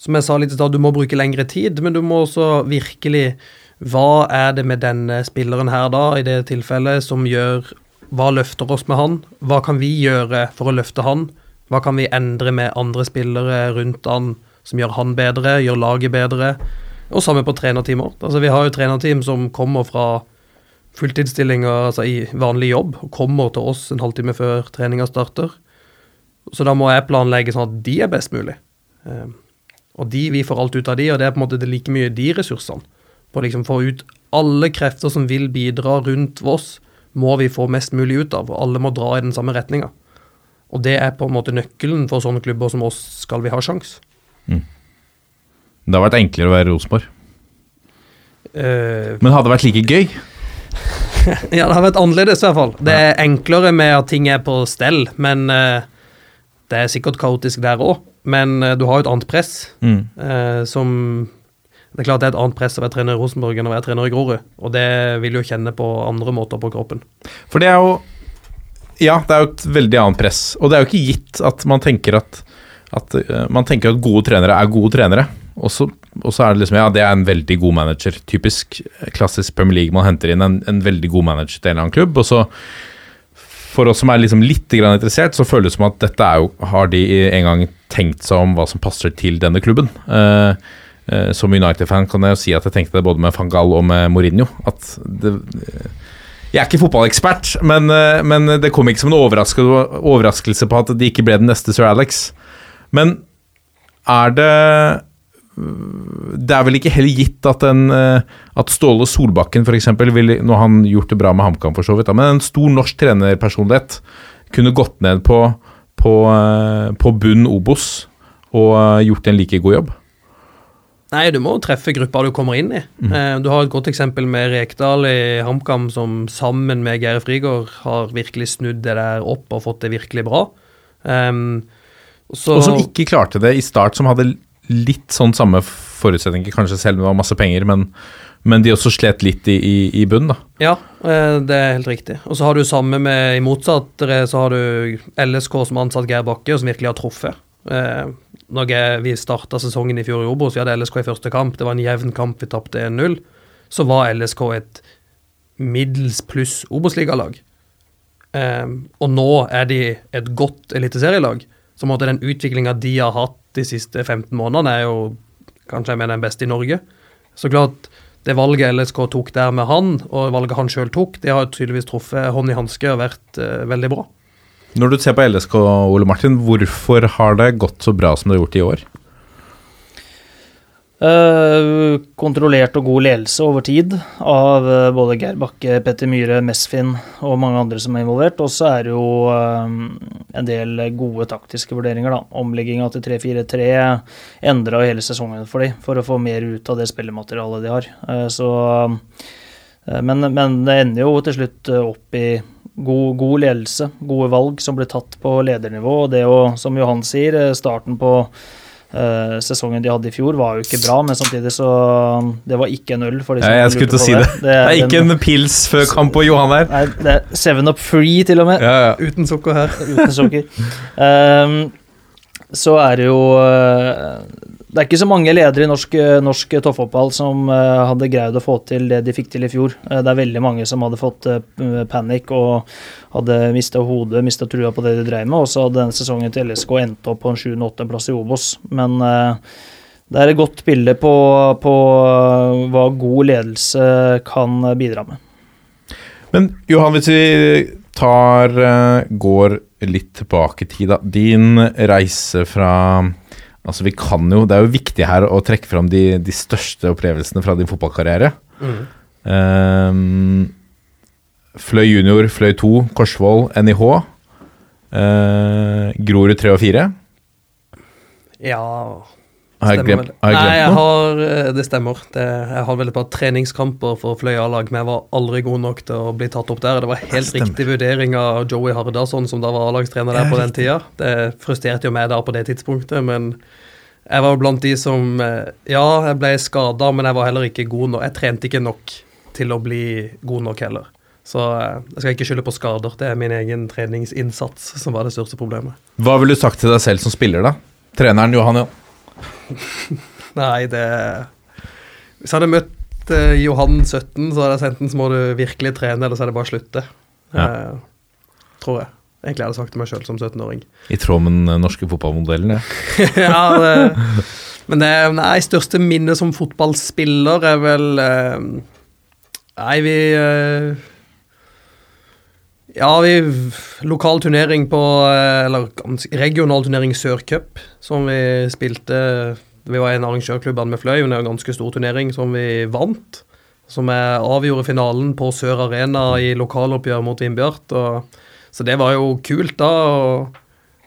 som jeg sa litt i stad, du må bruke lengre tid, men du må også virkelig Hva er det med denne spilleren her, da, i det tilfellet, som gjør Hva løfter oss med han? Hva kan vi gjøre for å løfte han? Hva kan vi endre med andre spillere rundt han som gjør han bedre, gjør laget bedre? Og samme på trenerteamet. Altså, vi har jo trenerteam som kommer fra fulltidsstillinger altså i vanlig jobb, og kommer til oss en halvtime før treninga starter. Så da må jeg planlegge sånn at de er best mulig. Um, og de, vi får alt ut av de, og det er på en måte like mye de ressursene. På å liksom få ut alle krefter som vil bidra rundt oss, må vi få mest mulig ut av. Og alle må dra i den samme retninga. Og det er på en måte nøkkelen for sånne klubber som oss, skal vi ha sjans. Mm. Det har vært enklere å være Rosenborg. Uh, Men hadde det vært like gøy? *laughs* ja, det har vært annerledes i hvert fall. Det er enklere med at ting er på stell, men uh, Det er sikkert kaotisk der òg, men uh, du har jo et annet press Mm. som Det er klart det er et annet press å være trener i Rosenborg enn å være trener i Grorud, og det vil jo kjenne på andre måter på kroppen. For det er jo Ja, det er jo et veldig annet press. Og det er jo ikke gitt at man tenker at, at eh, Man tenker at gode trenere er gode trenere. Og så, er det liksom Ja, det er en veldig god manager. Typisk eh, klassisk Premier League. Man henter inn en, en veldig god manager til en eller annen klubb, og så for oss som er liksom litt interessert, så føles det som at dette er jo Har de en gang tenkt seg om hva som passer til denne klubben? Uh, uh, som United-fan kan jeg jo si at jeg tenkte det både med van Gaal og med Mourinho. At det jeg er ikke fotballekspert, men, eh, men det kom ikke som en overraskelse, på at de ikke ble den neste Sir Alex. Men er det Det er vel ikke heller gitt at, en, eh, at Ståle Solbakken f.eks. ville Nå har han gjort det bra med HamKam, for så vidt, men en stor norsk trenerpersonlighet kunne gått ned på, på, eh, på bunn Obos og gjort en like god jobb. Nei, du må treffe gruppa du kommer inn i. Mm. Du har et godt eksempel med Rekdal i HamKam, som sammen med Geir Frigård har virkelig snudd det der opp og fått det virkelig bra. Um, så, Og som ikke klarte det i start, som hadde litt sånn samme forutsetninger, kanskje selv om det var masse penger, men, men de også slet litt i, i, i bunn, da. Ja, eh, det er helt riktig. Og så har du samme med i motsatt så har du LSK som ansatt Geir Bakke, og som virkelig har truffet. Når vi starta sesongen i fjor i Obos, vi hadde LSK i første kamp, det var en jevn kamp, vi tapte 1-0, så var LSK et middels pluss Obos-ligalag. Um, og nå er de et godt eliteserielag. Så måtte den utviklinga de har hatt de siste 15 månedene, er jo kanskje jeg mener den beste i Norge. Så klart, det valget LSK tok der med han, og valget han sjøl tok, det har tydeligvis truffet hånd i hanske og vært uh, veldig bra. Når du ser på LSK, Ole Martin, hvorfor har det gått så bra som det har gjort i år? Uh, kontrollert og god ledelse over tid av uh, både Geir Bakke, Petter Myhre, Mesfin og mange andre som er involvert. Og så er det jo uh, en del gode taktiske vurderinger. da. Omlegginga til 3-4-3 endra hele sesongen for dem, for å få mer ut av det spillematerialet de har. Så, men, men det ender jo til slutt opp i god, god ledelse, gode valg som ble tatt på ledernivå. Og det å, som Johan sier, eh, starten på uh, sesongen de hadde i fjor var jo ikke bra, men samtidig så Det var ikke en øl. For de som Ja, jeg skulle til å si det. Det er den- ikke en pils før kamp på Johan her. Nei, det er Seven Up Free, til og med. Ja, ja. Uten sukker her. Uten sukker. um, *laughs* så er det jo eh, Det er ikke så mange ledere i norsk, norsk toppfotball som eh, hadde greid å få til det de fikk til i fjor. Eh, det er veldig mange som hadde fått panikk og hadde mista hodet, mista trua på det de drev med. Og så hadde denne sesongen til LSK endt opp på en 7.-8.-plass i Obos. Men eh, det er et godt bilde på, på eh, hva god ledelse kan bidra med. Men Johan, hvis vi tar eh, går litt tilbake i tid, da. Din reise fra Altså, vi kan jo Det er jo viktig her å trekke fram de, de største opplevelsene fra din fotballkarriere. Ehm, fløy junior, fløy 2, Korsvoll, NIH. Uh, Grorud 3 og 4. Ja Har jeg stemmer glemt, har jeg Nei, jeg har, eh, det stemmer. Det, jeg hadde vel et par treningskamper for Fløy A-lag, men jeg var aldri god nok til å bli tatt opp der. Det var helt riktig vurdering av Joey Hardarson, som da var A-lagstrener der på den tida. Det frustrerte jo meg da på det tidspunktet, men jeg var blant de som eh, Ja, jeg ble skada, men jeg var heller ikke god nok. Jeg trente ikke nok til å bli god nok heller. Så eh, jeg skal ikke skylde på skader. Det er min egen treningsinnsats som var det største problemet. Hva ville du sagt til deg selv som spiller, da? Treneren Johan, ja. *laughs* Nei, det Hvis jeg hadde møtt eh, Johan 17, så hadde jeg sendt den, så må du virkelig trene, eller så er det bare å slutte. Ja. Eh, tror jeg. Egentlig hadde jeg sagt til meg sjøl som 17-åring. I tråd med den norske fotballmodellen, ja. *laughs* ja, det, men det nei, største minnet som fotballspiller er vel eh, Nei, vi eh, Ja, vi Lokal turnering på eh, Eller regional turnering Sørcup, som vi spilte Vi var en arrangørklubb med Fløy, men det er en ganske stor turnering som vi vant. Som avgjorde finalen på Sør Arena i lokaloppgjør mot Vindbjart. Og, så det var jo kult, da. Og,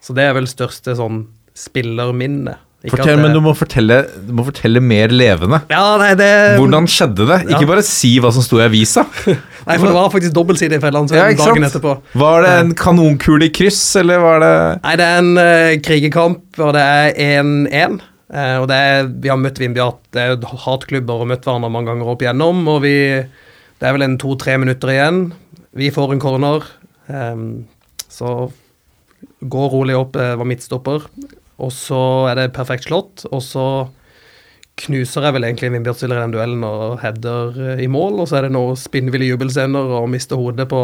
så det er vel største sånn spillerminne. Fortell, men du må fortelle, du må fortelle mer levende. Ja, nei, det Hvordan skjedde det? Ikke Ja. bare si hva som sto i avisa. *laughs* Nei, for det var faktisk dobbeltside i Fjellandsvennen Ja, dagen etterpå. Var det en kanonkule i kryss, eller var det Nei, det er en uh, krigerkamp, og det er 1-1. Uh, og det er, vi har møtt Vindbjart, det er jo hatklubber og møtt hverandre mange ganger opp igjennom. Og vi, det er vel en to-tre minutter igjen. Vi får en corner. Um, så gå rolig opp, det var midtstopper. Og så er det perfekt slått, og så knuser jeg vel egentlig min Stiller i den duellen og header eh, i mål. Og så er det noen spinnville jubelscener og miste hodet på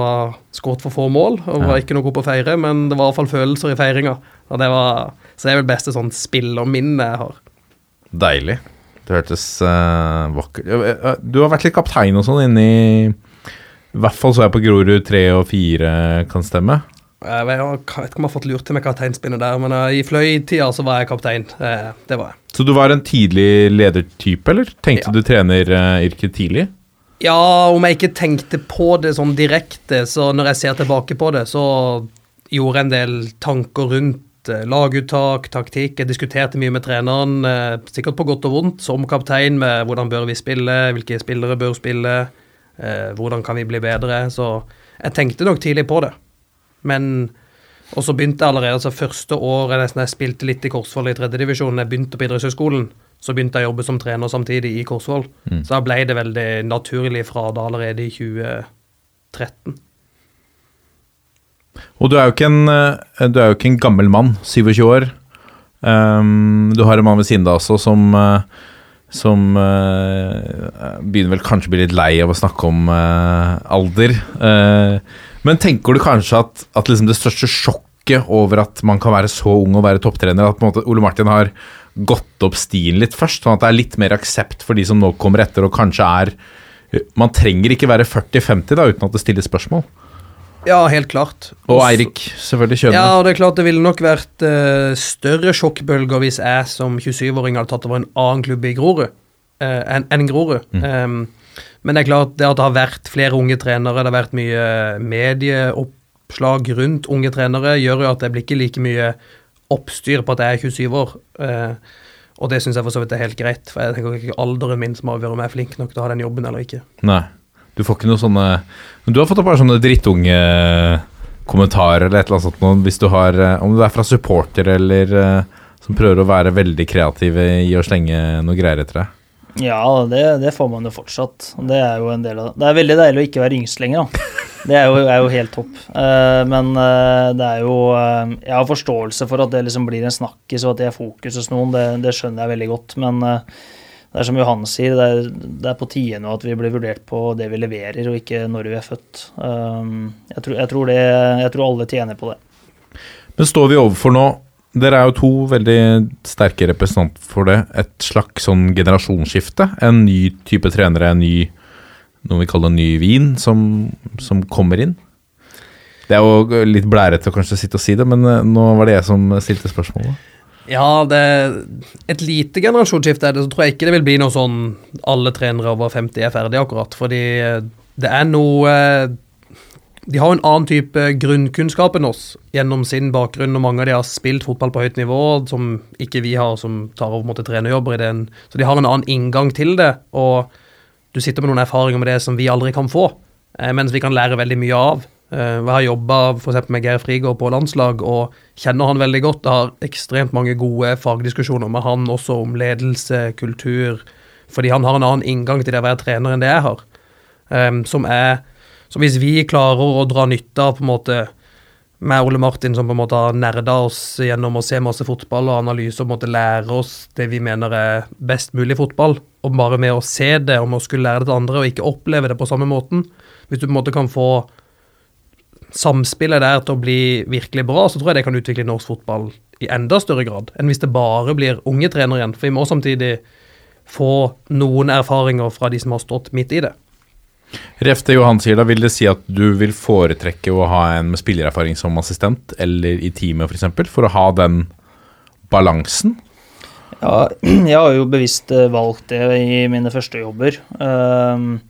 skåret for få mål. Og var ikke noe god på å feire, men det var i hvert fall følelser i feiringa. Og det var, så det er vel beste sånn spillerminne jeg har. Deilig. Det hørtes uh, vakkert eh, Du har vært litt kaptein og sånn inni I hvert fall så jeg på Grorud 3 og 4 kan stemme. Jeg vet, ikke om jeg har fått lurt til meg kapteinspinnet der, men eh, i fløytida så var jeg kaptein. Eh, det var jeg. Så du var en tidlig ledertype, eller? Tenkte Ja. du treneryrket tidlig? Ja, om jeg ikke tenkte på det sånn direkte, så når jeg ser tilbake på det, så gjorde jeg en del tanker rundt eh, laguttak, taktikk. Jeg diskuterte mye med treneren, eh, sikkert på godt og vondt, som kaptein, med hvordan bør vi spille, hvilke spillere bør spille, eh, hvordan kan vi bli bedre. Så jeg tenkte nok tidlig på det. Men Og så begynte jeg allerede, altså første året nesten jeg spilte litt i Korsvoll i tredjedivisjon, jeg begynte på idrettshøyskolen, så begynte jeg å jobbe som trener samtidig i Korsvoll. Så da ble det veldig naturlig fra da allerede i 2013. Og du er jo ikke en, eh, du jo ikke en gammel mann, 27 år. Um, du har en mann ved siden av deg også som, eh, som uh, begynner vel kanskje å bli litt lei av å snakke om uh, alder. Eh, men tenker du kanskje at, at liksom det største sjokket over at man kan være så ung og være topptrener, at på en måte Ole Martin har gått opp stien litt først, sånn at det er litt mer aksept for de som nå kommer etter og kanskje er Man trenger ikke være 40-50 da uten at det stilles spørsmål. Ja, helt klart. Og Eirik, selvfølgelig kjønner. Ja, og det er klart det ville nok vært uh, større sjokkbølger hvis jeg som 27-åring hadde tatt over en annen klubb i Grorud uh, enn en Grorud. Um, men det er klart det at det har vært flere unge trenere, det har vært mye medieoppslag rundt unge trenere, gjør jo at det blir ikke like mye oppstyr på at jeg er 27 år. Eh, og det syns jeg for så vidt er helt greit, for jeg tenker ikke alderen min som avgjør om jeg er flink nok til å ha den jobben eller ikke. Nei. Du får ikke noe sånne Men du har fått et par sånne drittunge-kommentarer eller et eller annet sånt hvis du har eh, Om det er fra supportere eller eh, som prøver å være veldig kreative i å slenge noe greier etter deg. Ja, det, det får man jo fortsatt. Det er jo en del av det. Det er veldig deilig å ikke være yngst lenger, da. Det er jo, er jo helt topp. Uh, men uh, det er jo uh, Jeg har forståelse for at det liksom blir en snakkis, og at det er fokus hos noen. Det, det skjønner jeg veldig godt. Men det er som Johan sier, det er, det er på tide nå at vi blir vurdert på det vi leverer, og ikke når vi er født. Jeg, tror, jeg, tror jeg tror alle tjener på det. Men står vi overfor nå Dere er jo to veldig sterke representanter for det. Et slags sånn generasjonsskifte. En ny type trenere, en ny noe vi kaller ny vin, som, som kommer inn. Det er jo litt blærete å kanskje sitte og si det, men eh, nå var det jeg som stilte spørsmålet. Ja, det et lite generasjonsskifte er det, så tror jeg ikke det vil bli noe sånn alle trenere over 50 er ferdige akkurat, fordi eh, det er noe eh, De har en annen type grunnkunnskap enn oss gjennom sin bakgrunn, og mange av de har spilt fotball på høyt nivå, som ikke vi har, som tar over måte trenerjobber i den. Så de har en annen inngang til det, og du sitter med noen erfaringer med det som vi aldri kan få, eh, mens vi kan lære veldig mye av. Eh, Jeg har jobba med Geir Frigård på landslag og kjenner han veldig godt. Jeg har ekstremt mange gode fagdiskusjoner med han også om ledelse, kultur, fordi han har en annen inngang til det å være trener enn det jeg har. Um, som er Så hvis vi klarer å dra nytte av på en måte med Ole Martin, som på en måte har nerda oss gjennom å se masse fotball og analyse og måte lære oss det vi mener er best mulig fotball, og bare med å se det og med å skulle lære det til andre og ikke oppleve det på samme måten Hvis du på en måte kan få samspillet der til å bli virkelig bra, så tror jeg det kan utvikle norsk fotball i enda større grad enn hvis det bare blir unge trenere igjen. For vi må samtidig få noen erfaringer fra de som har stått midt i det. Ref det Johan sier, da vil det si at du vil foretrekke å ha en med spillererfaring som assistent, eller i teamet f.eks., for, for å ha den balansen? Ja, *clears throat* jeg har jo bevisst eh, valgt det i mine første jobber. Um,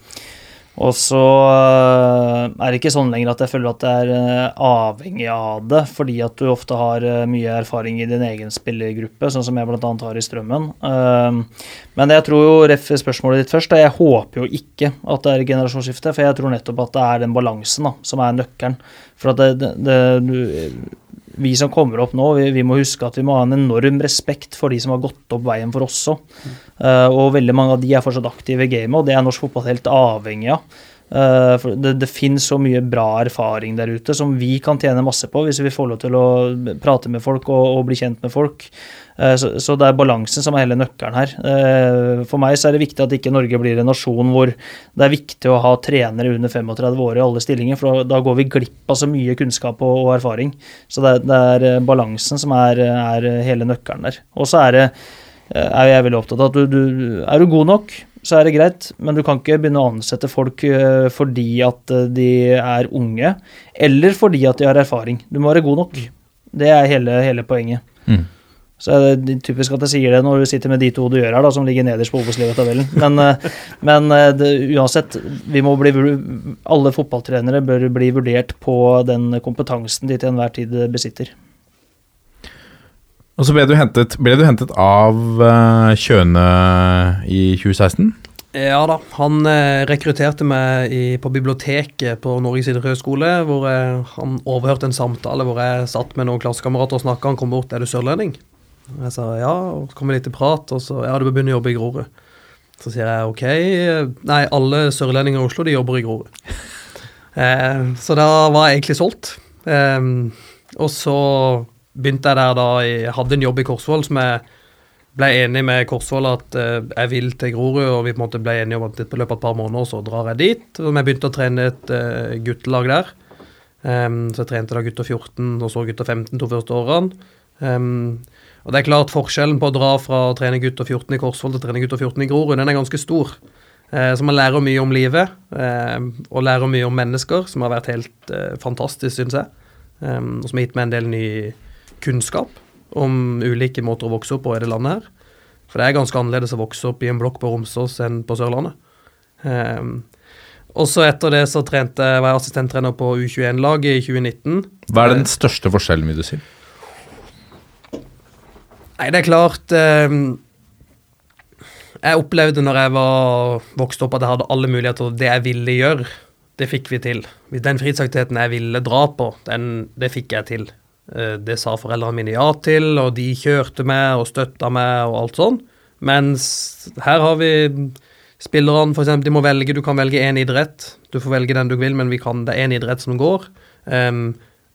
Og så eh, er det ikke sånn lenger at jeg føler at jeg er eh, avhengig av det, fordi at du ofte har eh, mye erfaring i din egen spillergruppe, sånn som jeg bl.a. har i Strømmen. Men jeg tror jo, ref spørsmålet ditt først, jeg håper jo ikke at det er generasjonsskifte, for jeg tror nettopp at det er den balansen da, som er nøkkelen. For at det, det, det du, vi som kommer opp nå, vi, vi, må huske at vi må ha en enorm respekt for de som har gått opp veien for oss òg. Uh, og veldig mange av de er fortsatt aktive i gamet, og det er norsk fotball helt avhengig av. Uh, for det, det finnes så mye bra erfaring der ute som vi kan tjene masse på hvis vi får lov til å prate med folk og, og bli kjent med folk. Uh, så, så, det er balansen som er hele nøkkelen her. Uh, for meg så er det viktig at ikke Norge blir en nasjon hvor det er viktig å ha trenere under 35 år i alle stillinger, for da, går vi glipp av så mye kunnskap og, og erfaring. Så det, det er balansen som er, er hele nøkkelen der. Og så er det er jeg veldig opptatt av at du, du, er du god nok, så er det greit, men du kan ikke begynne å ansette folk eh, fordi at eh, de er unge, eller fordi at de har erfaring. Du må være god nok. Det er hele, hele poenget. Mm. Så er det typisk at jeg sier det når du sitter med de to du gjør her, da, som ligger nederst på Obos-ligatabellen. Men, eh, men det, uansett, vi må bli, alle fotballtrenere bør bli vurdert på den kompetansen de til enhver tid besitter. Og så ble du hentet, ble du hentet av Kjøne i 2016? Ja da, han rekrutterte meg i, på biblioteket på Norges idrettshøgskole, hvor jeg, han overhørte en samtale hvor jeg satt med noen klassekamerater og snakka. Han kom bort 'Er du sørlending?' Jeg sa ja, og så kom vi litt til prat, og så ja, du bør begynne å jobbe i Grorud. Så sier jeg ok, nei, alle sørlendinger i Oslo de jobber i Grorud. *laughs* Eh, så da var jeg egentlig solgt. Eh, og så begynte jeg der da Jeg hadde en jobb i Korsvoll som jeg ble enig med Korsvoll at eh, jeg vil til Grorud, og vi på en måte ble enige om at i løpet av et par måneder så drar jeg dit. Og jeg begynte å trene et uh, guttelag der. Um, så jeg trente da gutter 14 og så gutter 15 to første årene. Og det er klart forskjellen på å dra fra å trene gutter 14 i Korsvoll til å trene gutter 14 i Grorud, den er ganske stor. Uh, så man lærer mye om livet, og lærer mye om mennesker, som har vært helt fantastisk, syns jeg. Og som har gitt meg en del ny kunnskap om ulike måter å vokse opp på i det landet her. For det er ganske annerledes å vokse opp i en blokk på Romsås enn på Sørlandet. Og så etter det så trente, var jeg assistenttrener på U21-laget i 2019. Hva er den største forskjellen, vil du si? Nei, det er klart eh, Jeg opplevde når jeg var vokst opp at jeg hadde alle muligheter. Det jeg ville gjøre, det fikk vi til. Den fritidsaktiviteten jeg ville dra på, den, det fikk jeg til. Eh, det sa foreldrene mine ja til, og de kjørte meg og støtta meg og alt sånn. Mens her har vi spillerne, f.eks. De må velge. Du kan velge én idrett. Du får velge den du vil, men kan, det er én idrett som går. Um,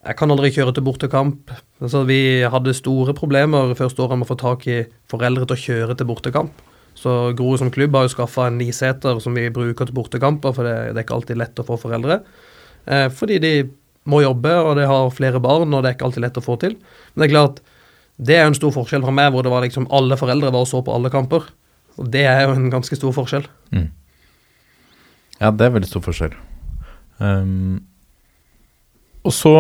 jeg kan aldri kjøre til bortekamp. Altså, vi hadde store problemer første året med å få tak i foreldre til å kjøre til bortekamp. Så Grorud som klubb har jo skaffa en niseter som vi bruker til bortekamper, for det, det, er ikke alltid lett å få foreldre. Eh, fordi de må jobbe, og de har flere barn, og det er ikke alltid lett å få til. Men det er klart, det er jo en stor forskjell fra meg, hvor det var liksom alle foreldre var og så på alle kamper. Og det er jo en ganske stor forskjell. Mm. Ja, det er veldig stor forskjell. Um, og så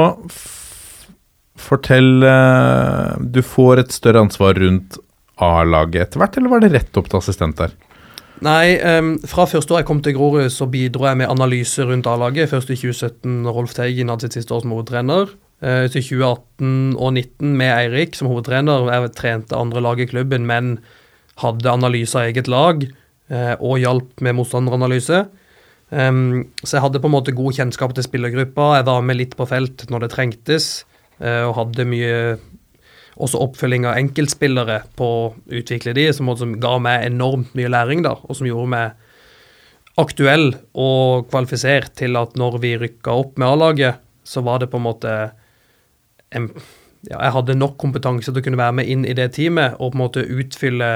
fortell uh, Du får et større ansvar rundt A-laget etter hvert, eller var det rett opp til assistent der? Nei, um, fra første år jeg kom til Grorud, så bidro jeg med analyse rundt A-laget. Først i 2017, Rolf Teigen hadde sitt siste år som hovedtrener. Uh, til 2018 og 2019 med Eirik som hovedtrener. Jeg trente andre lag i klubben, men hadde analyse av eget lag uh, og hjalp med motstanderanalyse. Um, så jeg hadde på en måte god kjennskap til spillergruppa. Jeg var med litt på felt når det trengtes, uh, og hadde mye også oppfølging av enkeltspillere på å utvikle de, som, som ga meg enormt mye læring, da, og som gjorde meg aktuell og kvalifisert til at når vi rykka opp med A-laget, så var det på en måte en, ja, Jeg hadde nok kompetanse til å kunne være med inn i det teamet og på en måte utfylle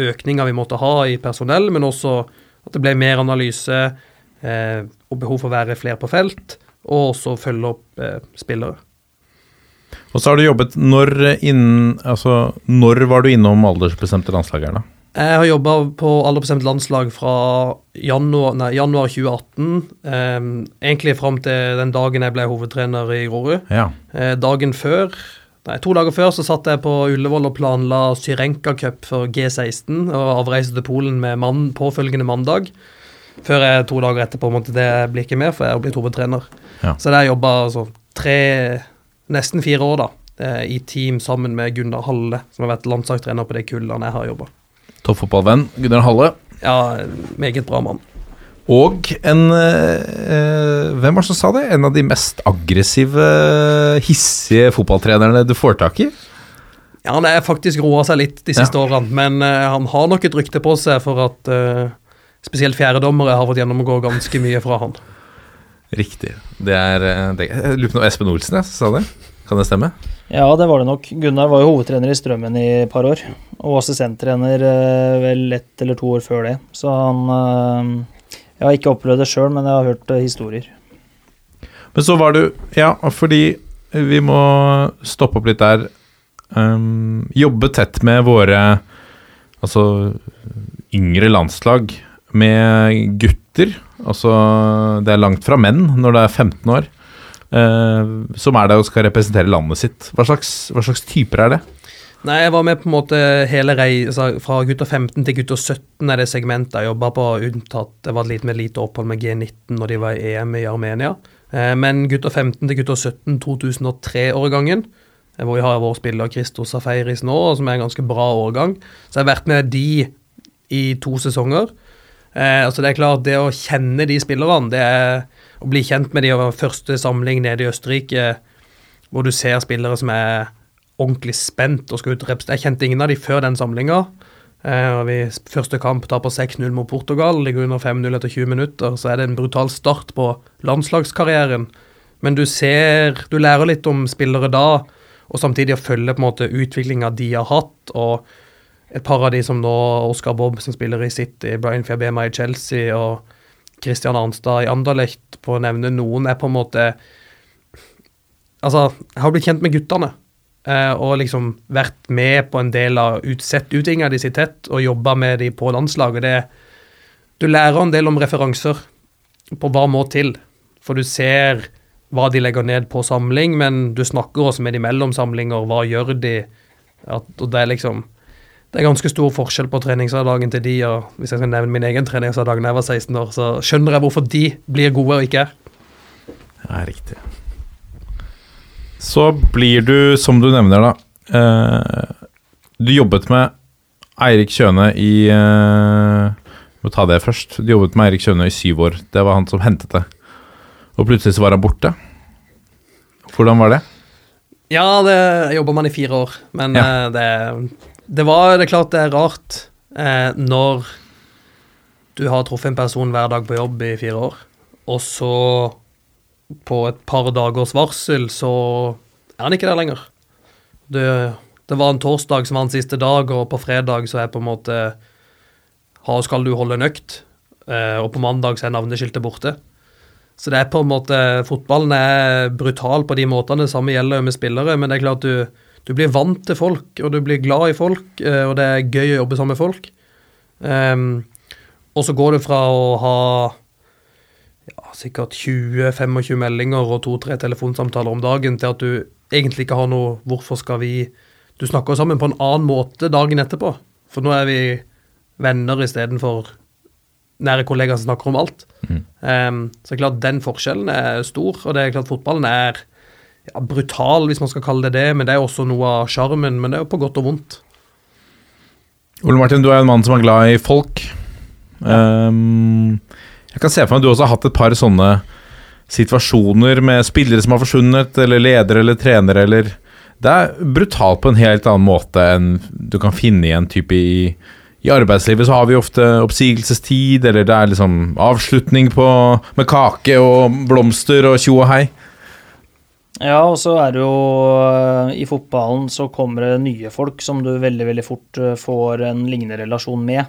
økninga vi måtte ha i personell, men også at det ble mer analyse eh, og behov for å være flere på felt, og også følge opp eh, spillere. Og så har du jobbet Når innen Altså, når var du innom aldersbestemte landslag her, da? Jeg har jobba på aldersbestemt landslag fra januar, nei, januar 2018. Eh, egentlig fram til den dagen jeg ble hovedtrener i Grorud. Ja. Eh, dagen før Nei, To dager før så satt jeg på Ullevål og planla Syrenka Cup for G16 og avreise til Polen med mann, påfølgende mandag. Før jeg to dager etterpå måtte det blir ikke mer, for jeg har blitt hovedtrener. Ja. Så der jobba altså tre, nesten fire år, da, eh, i team sammen med Gunnar Halle, som har vært landslagstrener på de kullene jeg har jobba. Toppfotballvenn Gunnar Halle. Ja, meget bra mann. Og en eh, Hvem var det som sa det? En av de mest aggressive, hissige fotballtrenerne du får tak i? Ja, han er faktisk roa seg litt de siste årene, men eh, han har nok et rykte på seg for at eh, spesielt fjerdedommere har fått gjennomgå ganske mye fra han. Riktig. Det er eh, det, Jeg lurer på om Espen Olsen jeg, sa det. Kan det stemme? Ja, det var det nok. Gunnar var jo hovedtrener i Strømmen i et par år. Og assistenttrener eh, vel ett eller to år før det. Så han eh, Jeg har ikke opplevd det sjøl, men jeg har hørt eh, historier. Men så var du Ja, fordi vi må stoppe opp litt der. Um, jobbe tett med våre altså yngre landslag med gutter. Altså det er langt fra menn når det er 15 år. Uh, som er der og skal representere landet sitt. Hva slags, hva slags typer er det? Nei, jeg var med på en måte hele reisa fra gutter 15 til gutter 17 er det segmentet jeg jobba på, unntatt det var litt med lite opphold med G19 når de var i EM i Armenia. Eh, Men gutter 15 til gutter 17 2003-årgangen, eh, hvor vi har vår spiller Christos Safaris nå, som er en ganske bra årgang, så jeg har vært med de i to sesonger. Eh, altså det er klart, det å kjenne de spillerne, det er å bli kjent med de over første samling nede i Østerrike, hvor du ser spillere som er ordentlig spent og skal ut representere. Jeg kjente ingen av de før den samlinga. Eh, Første kamp taper 6-0 mot Portugal, ligger under 5-0 etter 20 minutter. Så er det en brutal start på landslagskarrieren. Men du ser Du lærer litt om spillere da, og samtidig å følge på en måte utviklinga de har hatt. og et par av de som nå Oscar Bob, som spiller i City, Brian Fiabema i Chelsea og Christian Arnstad i Anderlecht, på å nevne noen, er på en måte Altså, jeg har blitt kjent med guttene. Eh, og liksom vært med på en del av utsett, sett utviklinga de sitt tett, og jobba med de på landslaget. Det, du lærer en del om referanser på hva må til. For du ser hva de legger ned på samling, men du snakker også med de mellom samlinger. Hva gjør de? At, og det er liksom det er ganske stor forskjell på treningshverdagen til de, og hvis jeg skal nevne min egen treningshverdag da jeg var 16 år, så skjønner jeg hvorfor de blir gode og ikke er. Ja, riktig. Så blir du, som du nevner, da eh, Du jobbet med Eirik Kjøne i eh, Må ta det først. Du jobbet med Eirik Kjøne i syv år. Det var han som hentet det. Og plutselig så var han borte. Hvordan var det? Ja, det jobba man i fire år, men Ja. eh, det, det var det er klart det er rart eh, når du har truffet en person hver dag på jobb i fire år, og så på et par dagers varsel så er han ikke der lenger. Det, det var en torsdag som var hans siste dag, og på fredag så er på en måte ha, Skal du holde en økt? Eh, og på mandag så er navneskiltet borte. Så det er på en måte Fotballen er brutal på de måtene. Det samme gjelder med spillere, men det er klart du, du blir vant til folk, og du blir glad i folk, eh, og det er gøy å jobbe sammen med folk. Um, og så går du fra å ha ja, sikkert 20-25 meldinger og to-tre telefonsamtaler om dagen til at du egentlig ikke har noe 'hvorfor skal vi' Du snakker sammen på en annen måte dagen etterpå. For nå er vi venner istedenfor nære kollegaer som snakker om alt. Ehm, så det er klart den forskjellen er stor, og det er klart fotballen er ja, brutal, hvis man skal kalle det det, men det er også noe av sjarmen, men det er jo på godt og vondt. Ole Martin, du er en mann som er glad i folk. Ehm, jeg kan se for meg at du også har hatt et par sånne situasjoner med spillere som har forsvunnet, eller ledere eller trenere, eller Det er brutalt på en helt annen måte enn du kan finne i en type i i arbeidslivet så har vi ofte oppsigelsestid, eller det er liksom avslutning på, med kake og blomster og tjo og hei. Ja, og så er det jo eh, I fotballen så kommer det nye folk som du veldig, veldig fort eh, får en lignende relasjon med.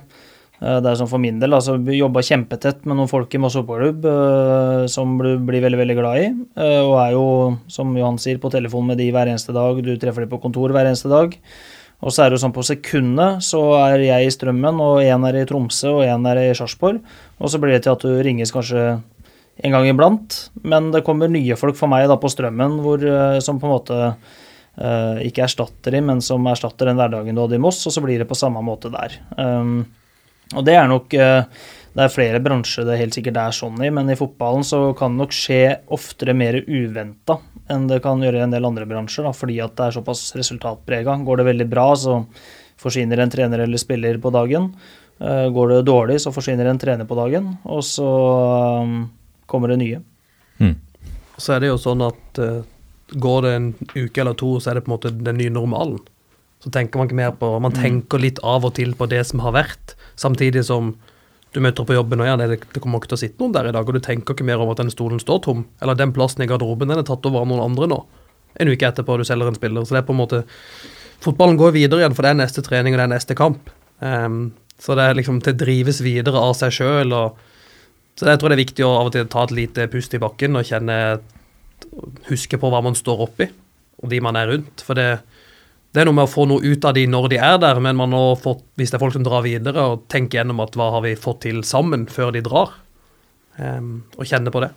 Eh, Det er sånn for min del, altså vi jobba kjempetett med noen folk i Moss fotballklubb eh, som du blir veldig, veldig glad i. eh, Og er jo, som Johan sier, på telefon med de hver eneste dag. Du treffer de på kontor hver eneste dag. Og så er det jo sånn på sekundet så er jeg i Strømmen, og én er i Tromsø, og én er i Sarpsborg. Og så blir det til at du ringes kanskje en gang iblant. Men det kommer nye folk for meg da på Strømmen hvor, som på en måte eh, ikke erstatter de, men som erstatter den hverdagen du hadde i Moss, og så blir det på samme måte der. Um, Og det er nok eh, Det er flere bransjer det helt sikkert er sånn i, men i fotballen så kan det nok skje oftere mer uventa enn det kan gjøre i en del andre bransjer, da, fordi at det er såpass resultatprega. Går det veldig bra, så forsvinner en trener eller spiller på dagen. Eh, Går det dårlig, så forsvinner en trener på dagen, og så um, kommer det nye. Så er det jo sånn at eh, går det en uke eller to, så er det på en måte den nye normalen. Så tenker man ikke mer på Man tenker litt av og til på det som har vært, samtidig som du møter på jobben og ja, det, det kommer ikke til å sitte noen der i dag, og du tenker ikke mer over at den stolen står tom, eller den plassen i garderoben den er tatt over av noen andre nå. En uke etterpå du selger en spiller. Så det er på en måte Fotballen går videre igjen, for det er neste trening og det er neste kamp. Um, så det er liksom Det drives videre av seg sjøl. Så jeg tror det er viktig å av og til ta et lite pust i bakken og kjenne Huske på hva man står oppi, og de man er rundt. For det, det er noe med å få noe ut av de når de er der, men man har fått, hvis det er folk som drar videre, og tenke gjennom at hva har vi fått til sammen før de drar. um, og kjenne på det.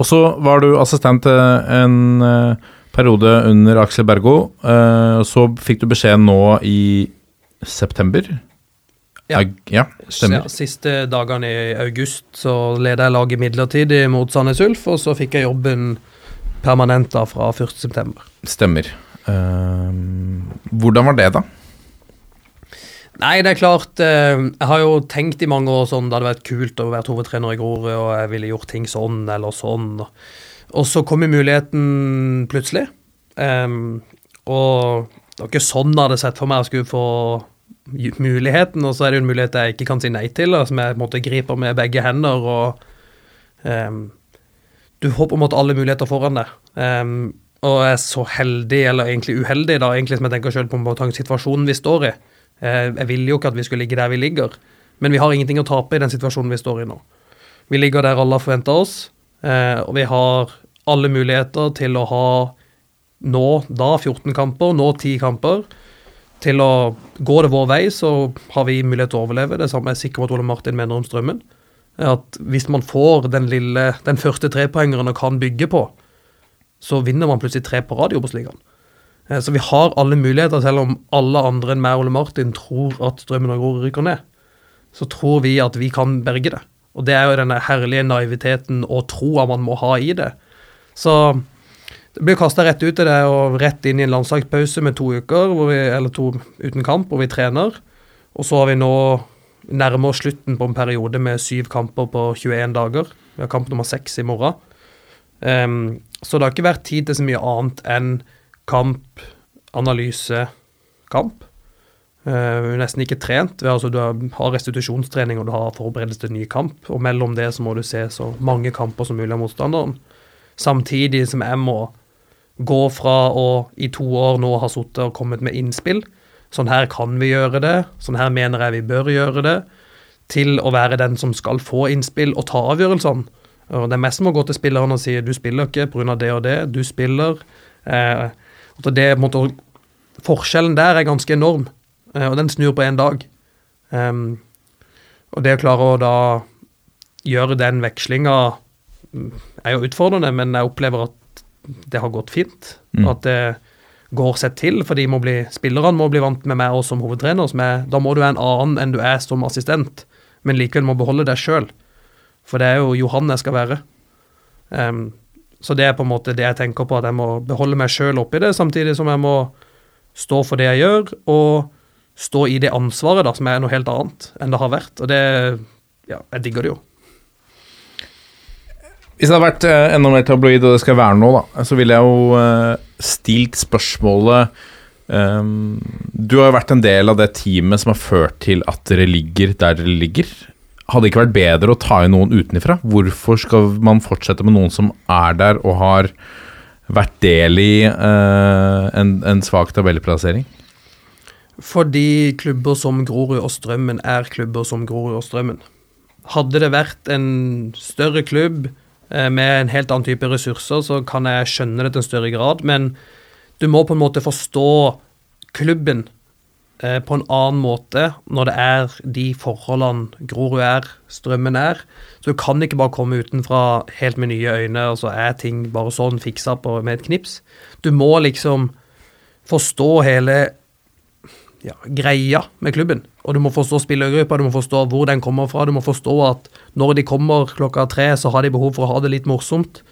Og så var du assistent en eh, periode under Aksel Bergo. eh, så fikk du beskjed nå i september? Ja. Ja stemmer. Siste dagene i august så leda jeg laget midlertidig mot Sandnes Ulf, og så fikk jeg jobben permanent da fra 1.9. Stemmer. Eh, hvordan var det, da? Nei, det er klart eh, Jeg har jo tenkt i mange år sånn det hadde vært kult å være hovedtrener i Grorud, og jeg ville gjort ting sånn eller sånn. Og så kom muligheten plutselig. Um, og det var ikke sånn jeg hadde sett for meg jeg skulle få muligheten, og så er det jo en mulighet jeg ikke kan si nei til, som jeg på en måte griper med begge hender. og um, Du får på en måte alle muligheter foran deg. Em, og jeg er så heldig, eller egentlig uheldig, da, egentlig som jeg tenker selv på en måte situasjonen vi står i. Eh, Jeg ville jo ikke at vi skulle ligge der vi ligger, men vi har ingenting å tape i den situasjonen vi står i nå. Vi ligger der alle har forventa oss, eh, og vi har alle muligheter til å ha nå da 14 kamper, nå 10 kamper. Til å gå det vår vei, så har vi mulighet til å overleve. Det samme er sikker på at Ole Martin mener om Strømmen. At hvis man får den lille, den første trepoengeren og kan bygge på, så vinner man plutselig tre på rad i Obos-ligaen. Eh, Så vi har alle muligheter, selv om alle andre enn meg og Ole Martin tror at Strømmen og Grorud rykker ned. Så tror vi at vi kan berge det. Og det er jo denne herlige naiviteten og troa man må ha i det. Så det blir kasta rett ut i det og rett inn i en landslagspause med to uker, vi, eller to uten kamp, hvor vi trener. Og så har vi nå nærmer oss slutten på en periode med syv kamper på 21 dager. Vi har kamp nummer seks i morgen. Ehm, så det har ikke vært tid til så mye annet enn kamp, analyse, kamp. Uh, nesten ikke trent. Altså, du har restitusjonstrening og du har forberedelse til ny kamp. Og mellom det så må du se så mange kamper som mulig av motstanderen. Samtidig som jeg må gå fra å i to år nå ha sittet og kommet med innspill. Sånn her kan vi gjøre det, sånn her mener jeg vi bør gjøre det. Til å være den som skal få innspill og ta avgjørelsene. Og det er mest som å gå til spilleren og si du spiller ikke pga. det og det, du spiller. Eh, og det, måte, forskjellen der er ganske enorm, eh, og den snur på én dag. Um, og det å klare å da gjøre den vekslinga er jo utfordrende, men jeg opplever at det har gått fint. Mm. At det går seg til, for må bli, spillerne må bli vant med meg også som hovedtrener. Som er, da må du være en annen enn du er som assistent, men likevel må beholde deg sjøl. For det er jo Johan jeg skal være. Um, så det er på en måte det jeg tenker på, at jeg må beholde meg sjøl oppi det, samtidig som jeg må stå for det jeg gjør, og stå i det ansvaret, da, som er noe helt annet enn det har vært. Og det Ja, jeg digger det jo. Hvis det hadde vært eh, enda mer tabloid, og det skal være nå, da, så ville jeg jo eh, stilt spørsmålet um, Du har jo vært en del av det teamet som har ført til at dere ligger der dere ligger. Hadde ikke vært bedre å ta inn noen utenfra? Hvorfor skal man fortsette med noen som er der og har vært del i eh, en, en svak tabellplassering? Fordi klubber som Grorud og Strømmen er klubber som Grorud og Strømmen. Hadde det vært en større klubb eh, med en helt annen type ressurser, så kan jeg skjønne det til en større grad, men du må på en måte forstå klubben på en annen måte når det er de forholdene Grorud er, Strømmen er. Så du kan ikke bare komme utenfra helt med nye øyne, og så er ting bare sånn fiksa på med et knips. Du må liksom forstå hele ja, greia med klubben. Og du må forstå spillergruppa, du må forstå hvor den kommer fra. Du må forstå at når de kommer klokka tre, så har de behov for å ha det litt morsomt.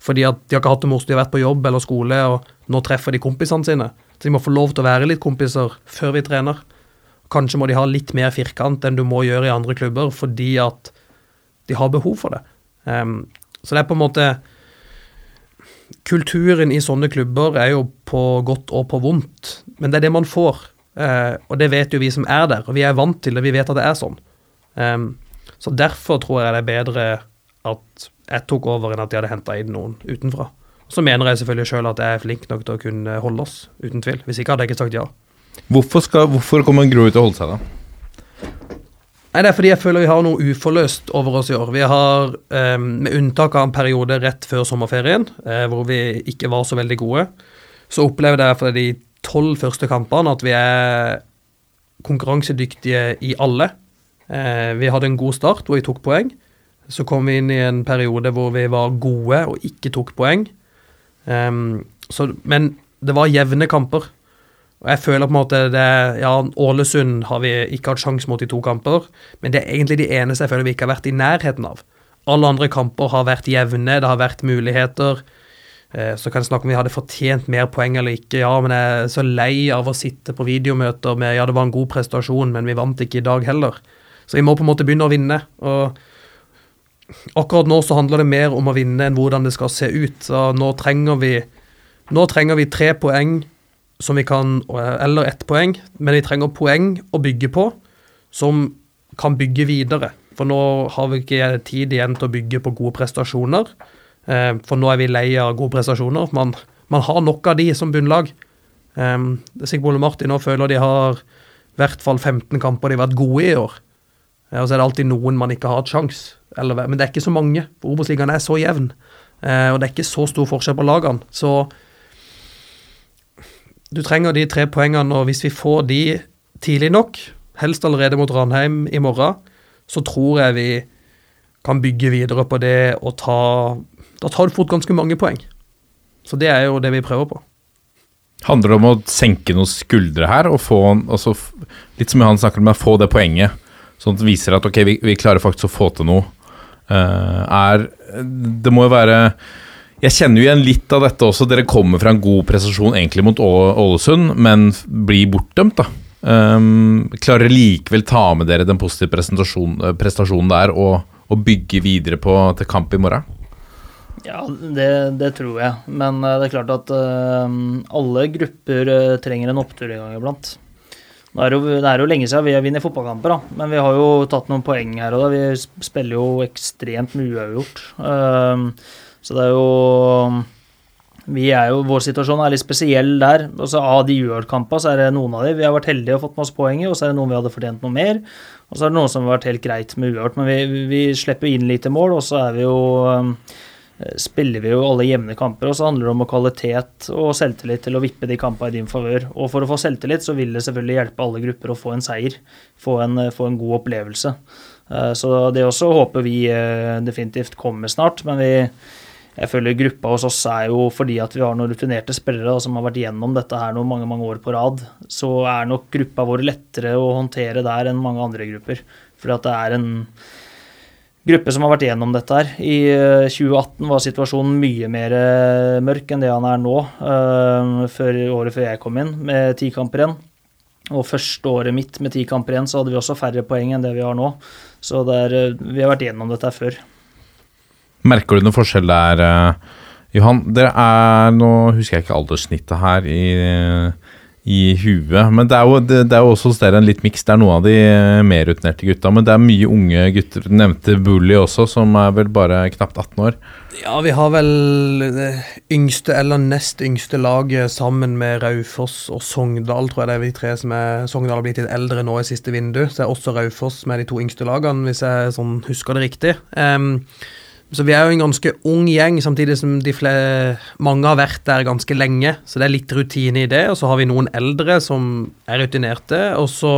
Fordi at de har ikke hatt det morsomt, de har vært på jobb eller skole, og nå treffer de kompisene sine. Så de må få lov til å være litt kompiser før vi trener. Kanskje må de ha litt mer firkant enn du må gjøre i andre klubber, fordi at de har behov for det. Um, så det er på en måte Kulturen i sånne klubber er jo på godt og på vondt, men det er det man får. Uh, og det vet jo vi som er der, og vi er vant til det, vi vet at det er sånn. Um, så derfor tror jeg det er bedre at jeg tok over enn at de hadde henta inn noen utenfra. Så mener jeg selvfølgelig sjøl at jeg er flink nok til å kunne holde oss, uten tvil. Hvis ikke hadde jeg ikke sagt ja. Hvorfor, skal, hvorfor kommer Grorud til å holde seg, da? Nei, Det er fordi jeg føler vi har noe uforløst over oss i år. Vi har, eh, med unntak av en periode rett før sommerferien, eh, hvor vi ikke var så veldig gode, så opplevde jeg for de tolv første kampene at vi er konkurransedyktige i alle. Eh, vi hadde en god start hvor vi tok poeng. Så kom vi inn i en periode hvor vi var gode og ikke tok poeng. Um, så, men det var jevne kamper. Og jeg føler på en måte det Ja, Ålesund har vi ikke hatt sjanse mot i to kamper, men det er egentlig de eneste jeg føler vi ikke har vært i nærheten av. Alle andre kamper har vært jevne, det har vært muligheter. Eh, Så kan jeg snakke om vi hadde fortjent mer poeng eller ikke. Ja, men jeg er så lei av å sitte på videomøter med ja, det var en god prestasjon, men vi vant ikke i dag heller. Så vi må på en måte begynne å vinne. og Akkurat nå så handler det mer om å vinne enn hvordan det skal se ut. Så nå trenger vi, nå trenger vi tre poeng som vi kan, eller ett poeng, men vi trenger poeng å bygge på som kan bygge videre. For nå har vi ikke tid igjen til å bygge på gode prestasjoner. Eh, For nå er vi lei av gode prestasjoner. Man, man har nok av de som bunnlag. Eh, Sigmund og Martin nå føler de har i hvert fall 15 kamper de har vært gode i år. Ja, og så er det alltid noen man ikke har hatt sjans. Eller, men det er ikke så mange. for Obos-ligaen er så jevn. Eh, og det er ikke så stor forskjell på lagene. Så du trenger de tre poengene, og hvis vi får de tidlig nok, helst allerede mot Ranheim i morgen, så tror jeg vi kan bygge videre på det og ta Da tar du fort ganske mange poeng. Så det er jo det vi prøver på. Handler det om å senke noen skuldre her, og få altså, litt som han snakker om, å få det poenget, sånn at det viser at ok, vi, vi klarer faktisk å få til noe. Uh, er Det må jo være Jeg kjenner jo igjen litt av dette også. Dere kommer fra en god prestasjon egentlig mot Ålesund, men blir bortdømt, da. Um, klarer likevel ta med dere den positive presentasjon, eh, prestasjonen der og, og bygge videre på til kamp i morgen? Ja, det, det tror jeg. Men det er klart at uh, alle grupper trenger en opptur en gang iblant. Nå er det, jo, det er jo lenge siden vi har vunnet fotballkamper, da. men vi har jo tatt noen poeng her og da. Vi spiller jo ekstremt mye uavgjort. Um, så det er jo vi er jo, Vår situasjon er litt spesiell der. Også Av de UL-kampene så er det noen av de vi har vært heldige og fått masse poeng og så er det noen vi hadde fortjent noe mer. Og så er det noen som har vært helt greit med uavgjort, men vi, vi slipper inn lite mål, og så er vi jo um, spiller vi jo alle jevne kamper, og så handler det om kvalitet og selvtillit til å vippe de kampene i din favør. Og for å få selvtillit så vil det selvfølgelig hjelpe alle grupper å få en seier, få en, få en god opplevelse. Eh, Så det også håper vi eh, definitivt kommer snart, men vi, jeg føler gruppa hos oss er jo fordi at vi har noen rutinerte spillere som har vært gjennom dette her noen mange mange år på rad, så er nok gruppa vår lettere å håndtere der enn mange andre grupper. Fordi at det er en gruppe som har vært gjennom dette her. I eh, 2018 var situasjonen mye mer eh, mørk enn det han er nå, eh, før, året før jeg kom inn, med ti kamper igjen. Og første året mitt med ti kamper igjen, så hadde vi også færre poeng enn det vi har nå. Så er, eh, vi har vært gjennom dette her før. Merker du noen forskjell der, eh, Johan? Dere er Nå husker jeg ikke alderssnittet her i, i huet, men det er, jo, det, det er jo også hos dere en litt miks. Det er noen av de eh, mer rutinerte gutta, men det er mye unge gutter. Nevnte Bully også, som er vel bare knapt 18 år. Ja, vi har vel det yngste eller nest yngste laget sammen med Raufoss og Sogndal, tror jeg det er vi tre som er Sogndal har blitt litt eldre nå i siste vindu, så er også Raufoss med de to yngste lagene, hvis jeg sånn husker det riktig. Em, så vi er jo en ganske ung gjeng, samtidig som mange har vært der ganske lenge. Så det er litt rutine i det. Og så har vi noen eldre som er rutinerte. Og så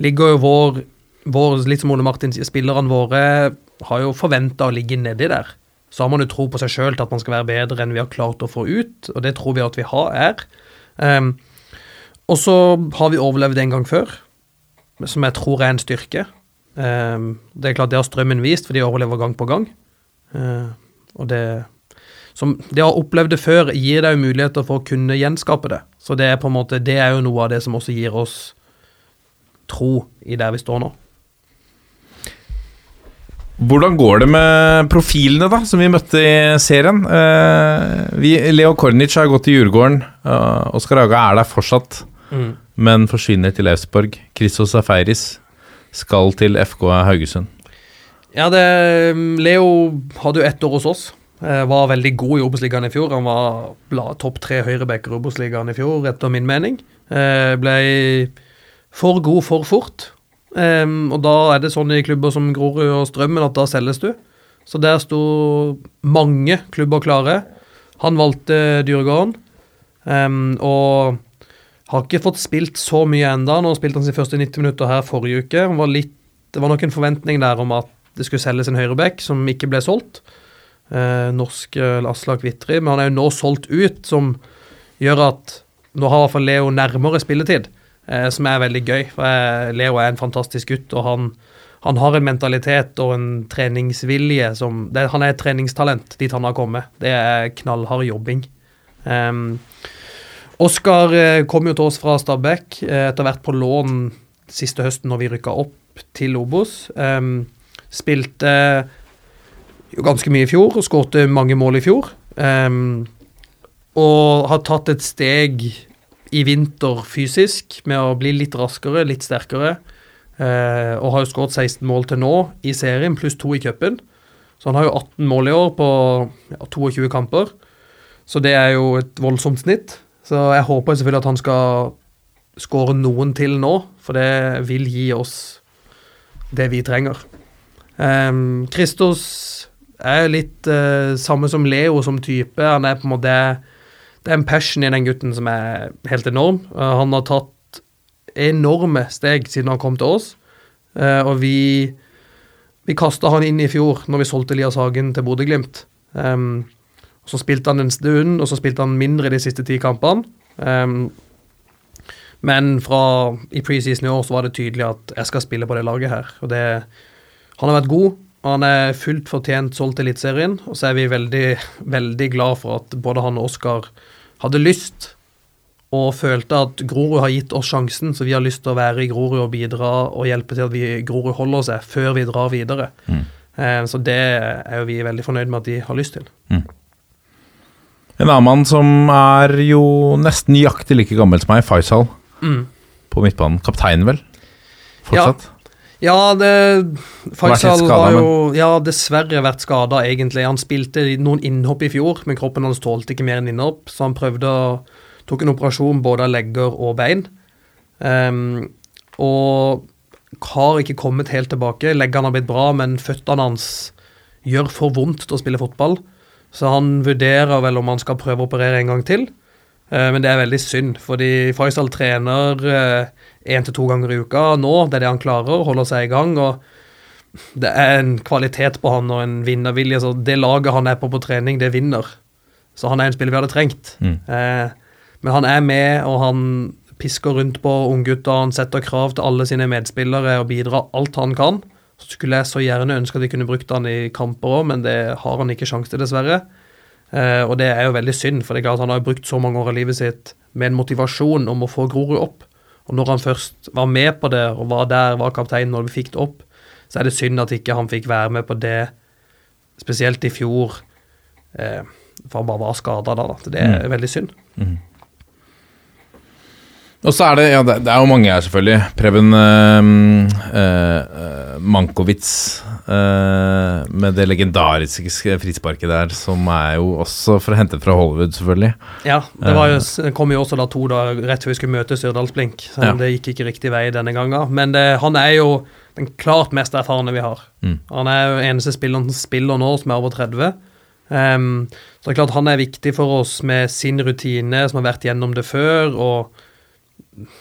ligger jo vår, vår litt som Ole Martin sier, spillerne våre har jo forventa å ligge nedi der. Så har man jo tro på seg sjøl til at man skal være bedre enn vi har klart å få ut, og det tror vi at vi har er. Um, og så har vi overlevd en gang før, som jeg tror er en styrke. Um, det er klart det har strømmen vist, for de overlever gang på gang. Eh, og det som Det å ha opplevd det før gir deg jo muligheter for å kunne gjenskape det. Så det er på en måte, det er jo noe av det som også gir oss tro i der vi står nå. Hvordan går det med profilene da, som vi møtte i serien? Eh, vi, Leo Kornic har gått til Djurgården. Uh, Oskar Haga er der fortsatt, men forsvinner til Elfsborg. Christos Safaris skal til FK Haugesund. Ja, det, Leo hadde jo ett år hos oss. Eh, var veldig god i Obos-ligaen i fjor. Han var topp tre høyrebacker i Obos-ligaen i fjor, etter min mening. Eh, ble for god for fort. Og da er det sånn i klubber som Grorud og Strømmen at da selges du. Så der sto mange klubber klare. Han valgte Dyregården. Og har ikke fått spilt så mye enda. Nå spilte han sine første 90 minutter her forrige uke. Han var litt, det var nok en forventning der om at det skulle selges en høyreback som ikke ble solgt. Eh, norsk eh, Aslak Vitri. Men han er jo nå solgt ut, som gjør at nå har i hvert fall Leo nærmere spilletid, eh, som er veldig gøy. For jeg, Leo er en fantastisk gutt, og han, han har en mentalitet og en treningsvilje som det, Han er et treningstalent dit han har kommet. Det er knallhard jobbing. Um, Oskar eh, kom jo til oss fra Stabæk eh, etter hvert på lån siste høsten når vi rykka opp til Obos. Um, spilte jo ganske mye i fjor og skårte mange mål i fjor. Um, og har tatt et steg i vinter fysisk med å bli litt raskere, litt sterkere. Uh, og har jo skåret 16 mål til nå i serien, pluss to i cupen. Så han har jo 18 mål i år på ja, 22 kamper. Så det er jo et voldsomt snitt. Så jeg håper selvfølgelig at han skal skåre noen til nå, for det vil gi oss det vi trenger. Um, Christos er litt uh, samme som Leo som type. Han er på en måte Det er en passion i den gutten som er helt enorm. Uh, han har tatt enorme steg siden han kom til oss, uh, og vi vi kasta han inn i fjor når vi solgte Elias Hagen til Bodø-Glimt. Um, så spilte han en stund, og så spilte han mindre de siste ti kampene. Um, men fra i preseason i år så var det tydelig at jeg skal spille på det laget her. Og det, han har vært god. og Han er fullt fortjent solgt til Eliteserien. Og så er vi veldig, veldig glad for at både han og Oskar hadde lyst og følte at Grorud har gitt oss sjansen, så vi har lyst til å være i Grorud og bidra og hjelpe til at vi, Grorud holder seg før vi drar videre. Eh, så det er jo vi veldig fornøyd med at de har lyst til. En annen mann som er jo nesten nøyaktig like gammel som meg, Faisal, Mm. på midtbanen. Kaptein, vel? Fortsatt? Ja, det Faisal skadet, har jo ja, dessverre vært skada, egentlig. Han spilte noen innhopp i fjor, men kroppen hans tålte ikke mer enn innhopp, så han prøvde Tok en operasjon både av legger og bein. Um, og har ikke kommet helt tilbake. Leggene har blitt bra, men føttene hans gjør for vondt til å spille fotball. Så han vurderer vel om han skal prøve å operere en gang til. Uh, men det er veldig synd, fordi Faisal trener én til to ganger i uka nå. Det er det han klarer, holder seg i gang. og Det er en kvalitet på han og en vinnervilje. så Det laget han er på på trening, det vinner. Så han er en spiller vi hadde trengt. Mm. Eh, men han er med, og han pisker rundt på unggutta. Han setter krav til alle sine medspillere og bidrar alt han kan. Så skulle jeg så gjerne ønske at vi kunne brukt han i kamper òg, men det har han ikke sjanse til, dessverre. Eh, og det er jo veldig synd, for det er klart han har brukt så mange år av livet sitt med en motivasjon om å få Grorud opp. Og når han først var med på det, og var der, var kaptein når vi fikk det opp, så er det synd at ikke han fikk være med på det, spesielt i fjor. Eh, for han bare var skada da, da. Det er veldig synd. Og så er det, ja, det, det er jo mange her, selvfølgelig. Preben eh, eh, Mankovic eh, med det legendariske frisparket der, som er jo også for å hente fra Hollywood, selvfølgelig. Ja, det, var jo, det kom jo også da to dager rett før vi skulle møte Sørdalsblink. Så Ja. det gikk ikke riktig vei denne gangen. Men det, han er jo den klart mest erfarne vi har. Mm. Han er jo eneste spilleren som spiller nå, som er over 30. Um, så det er klart han er viktig for oss med sin rutine, som har vært gjennom det før, og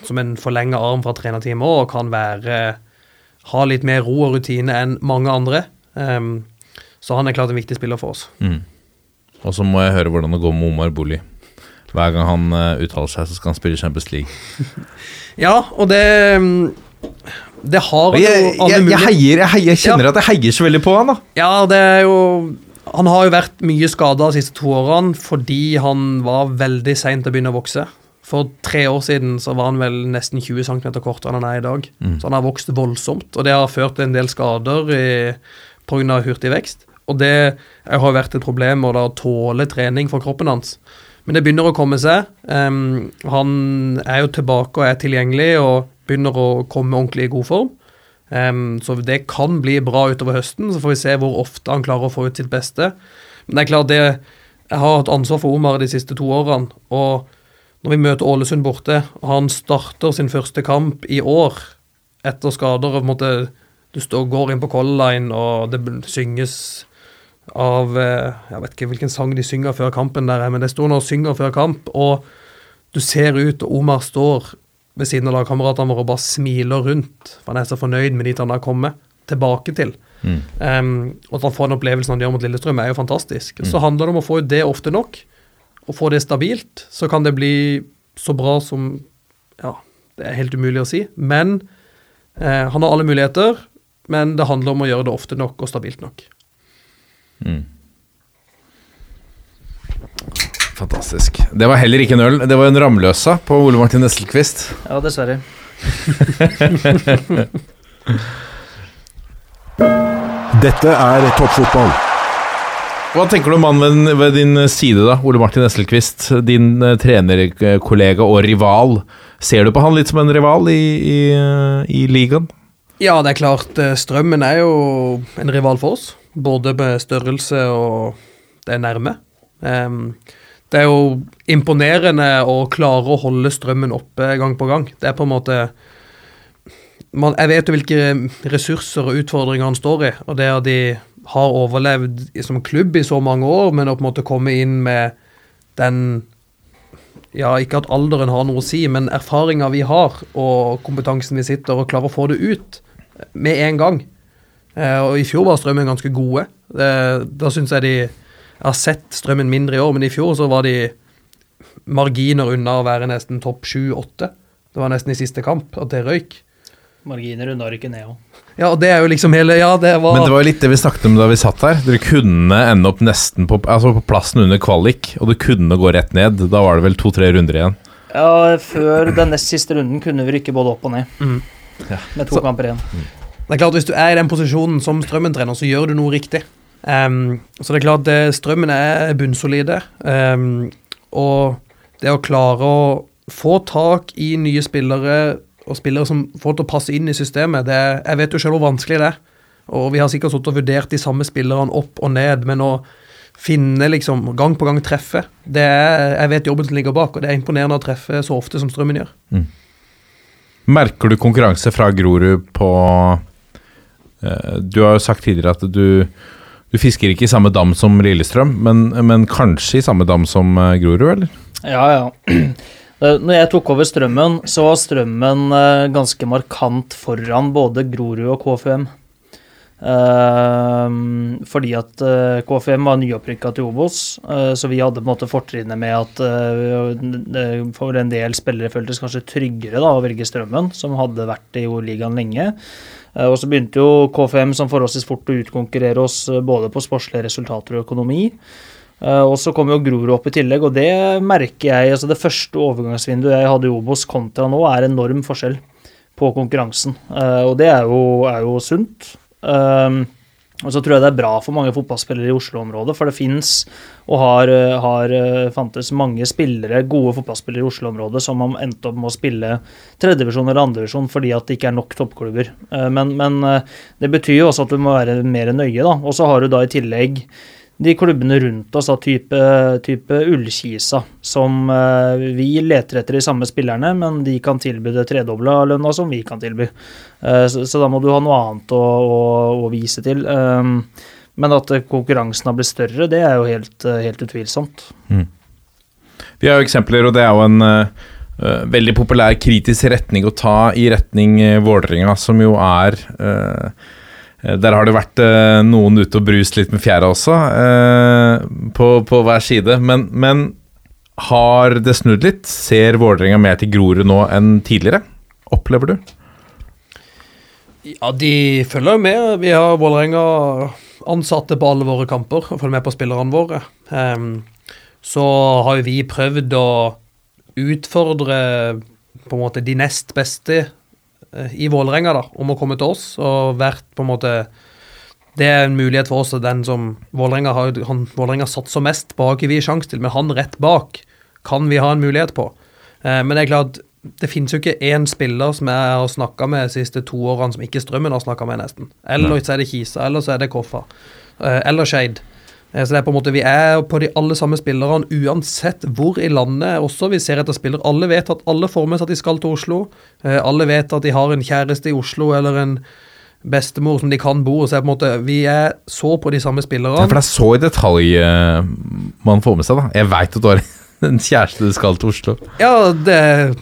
som en forlenga arm fra trenerteamet òg, kan være ha litt mer ro og rutine enn mange andre. Um, så han er klart en viktig spiller for oss. Mm. Og så må jeg høre hvordan det går med Omar Boli. Hver gang han uh, uttaler seg, så skal han spille Champions League. *laughs* Ja, og det um, Det har jo alle jeg, jeg, heier, jeg, heier, jeg kjenner at jeg heier så veldig på han, da. Ja, det er jo Han har jo vært mye skada de siste to årene fordi han var veldig sein til å begynne å vokse. For tre år siden så var han vel nesten 20 cm kortere enn han er i dag. Så han har vokst voldsomt, og det har ført til en del skader pga. hurtig vekst. Og det har vært et problem å tåle trening for kroppen hans. Men det begynner å komme seg. Um, han er jo tilbake og er tilgjengelig og begynner å komme ordentlig i god form. Um, så det kan bli bra utover høsten, så får vi se hvor ofte han klarer å få ut sitt beste. Men det er klart det Jeg har hatt ansvar for Omar de siste to årene, og når vi møter Ålesund borte, og han starter sin første kamp i år etter skader og på en måte Du står, går inn på Color Line, og det synges av eh, Jeg vet ikke hvilken sang de synger før kampen, der, men det står nå og synger før kamp, og du ser ut, og Omar står ved siden av lagkameratene våre og bare smiler rundt, for han er så fornøyd med dit han har kommet tilbake til. Um, og at han får den opplevelsen han gjør mot Lillestrøm, er jo fantastisk. Så handler det om å få ut det ofte nok, og få det stabilt. Så kan det bli så bra som Ja, det er helt umulig å si. Men eh, han har alle muligheter, men det handler om å gjøre det ofte nok og stabilt nok. Fantastisk. Det var heller ikke en øl, det var en Ramløsa på Ole Martin Nesselquist. Ja, dessverre. *laughs* Dette er toppfotball. Hva tenker du om mannen ved, ved din side, da, Ole Martin Esselquist? Din uh, trenerkollega og rival. Ser du på han litt som en rival i, i, uh, i ligaen? Ja, det er klart. eh, Strømmen er jo en rival for oss. Både med størrelse og det er nærme. Um, det er jo imponerende å klare å holde strømmen oppe gang på gang. Det er på en måte man, Jeg vet jo hvilke ressurser og utfordringer han står i, og det at de har overlevd som klubb i så mange år, men å på en måte komme inn med den ja, ikke at alderen har noe å si, men erfaringa vi har, og kompetansen vi sitter, og klarer å få det ut med en gang. Eh, og I fjor var Strømmen ganske gode. Eh, da syns jeg de Jeg har sett Strømmen mindre i år, men i fjor så var de marginer unna å være nesten topp sju-åtte. Det var nesten i siste kamp at det røyk. Marginer unna rykke ned òg. Ja, og det er jo liksom hele Ja, det var, Men det var jo litt det vi snakket om da vi satt her. Dere kunne ende opp nesten på, altså på plassen under kvalik, og det kunne gå rett ned. Da var det vel to-tre runder igjen. Ja, før den nest siste runden kunne vi rykke både opp og ned. Mhm. Med to Så- kamper igjen. Det er klart Hvis du er i den posisjonen som Strømmen-trener, så gjør du noe riktig. Um, så det er klart det, Strømmen er bunnsolide. Um, og det å klare å få tak i nye spillere, og spillere som får til å passe inn i systemet, det, jeg vet jo selv hvor vanskelig det er. Og vi har sikkert sittet og vurdert de samme spillerne opp og ned, men å finne liksom gang på gang treffe det er, Jeg vet jobben som ligger bak, og det er imponerende å treffe så ofte som Strømmen gjør. Merker du konkurranse fra Grorud på eh, Du har jo sagt tidligere at du, du fisker ikke i samme dam som Lillestrøm, men, men kanskje i samme dam som eh, Grorud, eller? Ja, ja. *clears throat* Eh, Når jeg tok over Strømmen, så var Strømmen eh, ganske markant foran både Grorud og KFUM. Ehm, fordi at KFM var nyopprykka til Obos, eh, så vi hadde på en måte fortrinnet med at eh, for en del spillere føltes kanskje tryggere da, å velge Strømmen, som hadde vært i ligaen lenge. Eh, og så begynte jo KFUM som forholdsvis fort å utkonkurrere oss eh, både på sportslige resultater og økonomi. Eh, og så kom jo Grorud opp i tillegg, og det merker jeg. altså Det første overgangsvinduet jeg hadde i Obos kontra nå, er enorm forskjell på konkurransen. Eh, og det er jo, er jo sunt. Um, og så tror jeg det er bra for mange fotballspillere i Oslo-området, for det fins og har, har eh, fantes mange spillere, gode fotballspillere i Oslo-området som har endt opp med å spille tredjevisjon eller andredivisjon fordi at det ikke er nok toppklubber. Men, men det betyr jo også at du må være mer nøye, da. Og så har du da i tillegg de klubbene rundt oss, da, type, type Ullkisa, som eh, vi leter etter de samme spillerne, men de kan tilby det tredobla av lønna som vi kan tilby. Eh, så, så da må du ha noe annet å, å, å vise til. Um, men at eh, konkurransen har blitt større, det er jo helt, helt utvilsomt. Vi har jo eksempler, og det er jo en uh, veldig populær kritisk retning å ta i retning uh, Vålerenga, som jo er eh, Der har det vært eh, noen ute og brust litt med fjæra også, eh, på, på hver side. Men, men Har det snudd litt? Ser Vålerenga mer til Grorud nå enn tidligere? Opplever du? Ja, de følger jo med. Vi har Vålerenga ansatte på alle våre kamper og følger med på spillerne våre. Ehm, så har jo vi prøvd å utfordre på en måte de nest beste eh, i Vålerenga da, om å komme til oss, og vært på en måte Det er en mulighet for oss, den som Vålerenga har han- Vålerenga satser mest på, har ikke vi sjanse til, men han rett bak kan vi ha en mulighet på. Eh, men det er klart, det finnes jo ikke én spiller som jeg har snakka med de siste to årene som ikke Strømmen har snakka med, nesten. Eller så er det Kisa, eller så er det Koffa. eh, Eller Skeid. Eh, Så det er på en måte, Vi er på de alle samme spillerne uansett hvor i landet også vi ser etter spillere. Alle vet at alle får med seg at de skal til Oslo. Eh, Alle vet at de har en kjæreste i Oslo eller en bestemor som de kan bo hos. Vi er så på de samme Ja, spillerne. for det er så i detalj eh, man får med seg, da. Jeg veit at du har *laughs* en kjæreste du skal til Oslo. Ja, det er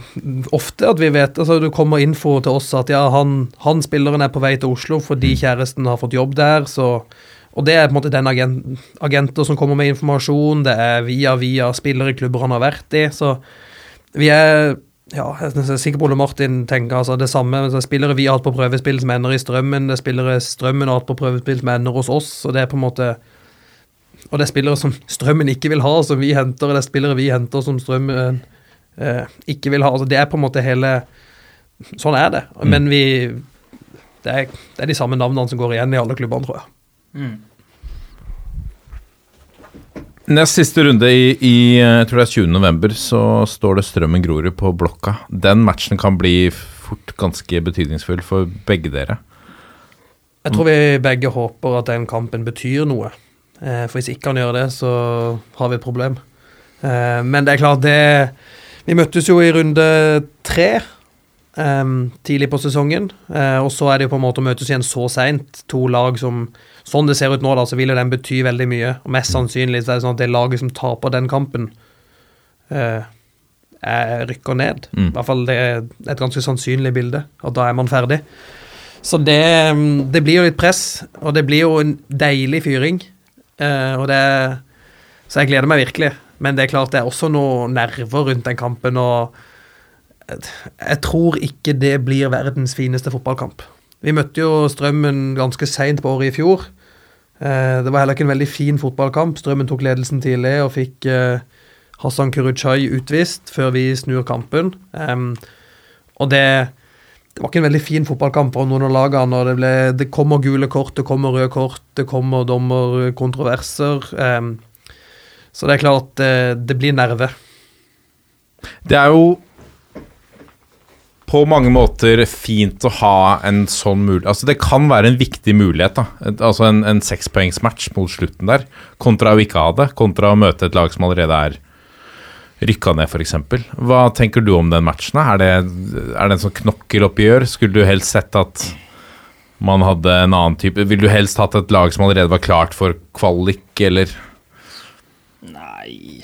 ofte at vi vet altså Du kommer info til oss at ja, han, han spilleren er på vei til Oslo fordi kjæresten har fått jobb der. Så, og det er på en måte den agent, agenter som kommer med informasjon. Det er via via spillerklubber han har vært i. Så vi er ja, jeg er sikker på Ole Martin tenker altså det samme. Det er spillere vi har hatt på prøvespill som ender i Strømmen. Det er spillere Strømmen har hatt på prøvespill som ender hos oss. Og det er på en måte og det er spillere som Strømmen ikke vil ha, som vi henter. Og det er spillere vi henter som Strømmen eh, ikke vil ha. Altså, det er på en måte hele Sånn er det. Men vi det er, det er de samme navnene som går igjen i alle klubbene, tror jeg. Nest siste runde i, i jeg tror det er 20. november, så står det Strømmen Grorud på blokka. Den matchen kan bli fort ganske betydningsfull for begge dere. Jeg tror vi begge håper at den kampen betyr noe. Eh, for hvis ikke han gjør det, så har vi et problem. Eh, men det er klart, det Vi møttes jo i runde tre eh, tidlig på sesongen. Og så er det jo på en måte å møtes igjen så seint. To lag som Sånn det ser ut nå, da, så vil jo den bety veldig mye. Og mest sannsynlig så er det sånn at det laget som taper den kampen, eh, er, rykker ned. Mm. I hvert fall det er et ganske sannsynlig bilde. Og da er man ferdig. Så det, mm, det blir jo litt press, og det blir jo en deilig fyring. Eh, og det Så jeg gleder meg virkelig. Men det er klart det er også noe nerver rundt den kampen, og jeg tror ikke det blir verdens fineste fotballkamp. Vi møtte jo Strømmen ganske seint på året i fjor. Eh, det var heller ikke en veldig fin fotballkamp. Strømmen tok ledelsen tidlig og fikk eh, Hassan Kurucay utvist før vi snur kampen. Og det det var ikke en veldig fin fotballkamp for noen av lagene. og Det, ble, det kommer gule kort, det kommer røde kort, det kommer dommerkontroverser. Så det er klart det, det blir nerve. Det er jo på mange måter fint å ha en sånn mulighet Altså Det kan være en viktig mulighet. da Altså En, en sekspoengsmatch mot slutten der, kontra å ikke ha det. Kontra å møte et lag som allerede er rykka ned, f.eks. Hva tenker du om den matchen? Er det, er det en sånn knokkeloppgjør? Skulle du helst sett at man hadde en annen type Ville du helst hatt et lag som allerede var klart for kvalik, eller Nei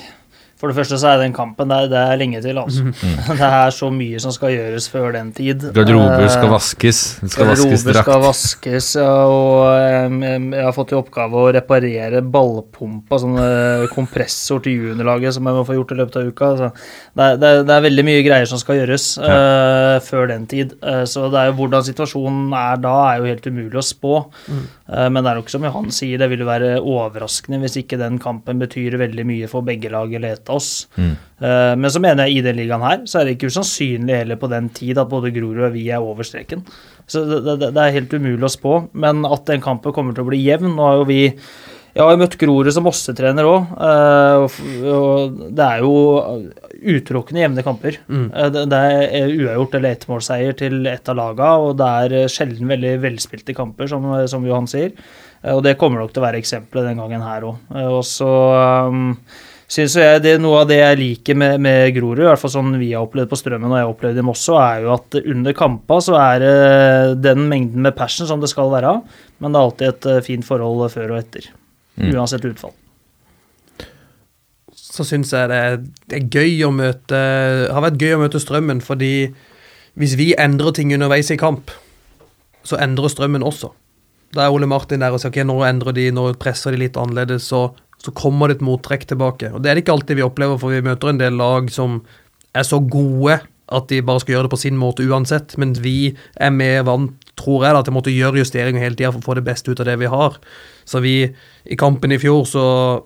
For det første så er den kampen der, det er lenge til, altså. *laughs* Det er så mye som skal gjøres før den tid. Garderober skal Eh, vaskes? Det skal vaskes drakt? skal vaskes, og jeg har fått i oppgave å reparere ballpumpa, sånn eh, kompressor til juniorlaget som jeg må få gjort i løpet av uka. Så det, er, det, er, det er veldig mye greier som skal gjøres eh, før den tid. Eh, så det er jo hvordan situasjonen er da, er jo helt umulig å spå. Eh, men det er jo ikke som Johan sier, det vil jo være overraskende hvis ikke den kampen betyr veldig mye for begge lag eller ett av oss. Eh, Men så mener jeg i den ligaen her, så er det ikke usannsynlig heller på den tid at både Grorud og vi er over streken. Så det, det, det er helt umulig å spå. Men at den kampen kommer til å bli jevn Nå har jo vi jeg har jo møtt Grorud som Mosse-trener òg, og det er jo utelukkende jevne kamper. Mm. Det det er uavgjort eller ettmålseier til ett av laga, og det er eh, sjelden veldig velspilte kamper, som, som Johan sier. Eh, Og det kommer nok til å være eksempelet den gangen her òg. Og så um, syns jeg det er noe av det jeg liker med, med Grorud, i hvert fall sånn vi har opplevd på Strømmen og jeg har opplevd i Mosso, er jo at under kampa så er det den mengden med passion som det skal være, men det er alltid et eh, fint forhold før og etter. Uansett utfall. Så syns jeg det er, det er gøy å møte har vært gøy å møte Strømmen, fordi hvis vi endrer ting underveis i kamp, så endrer Strømmen også. Da er Ole Martin der og sier ok, nå endrer de, nå presser de litt annerledes, så så kommer det et mottrekk tilbake. Og Det er det ikke alltid vi opplever, for vi møter en del lag som er så gode at de bare skal gjøre det på sin måte uansett, mens vi er mer vant, tror jeg, da, til å måtte gjøre justeringer hele tida for å få det beste ut av det vi har. Så vi, i kampen i fjor, så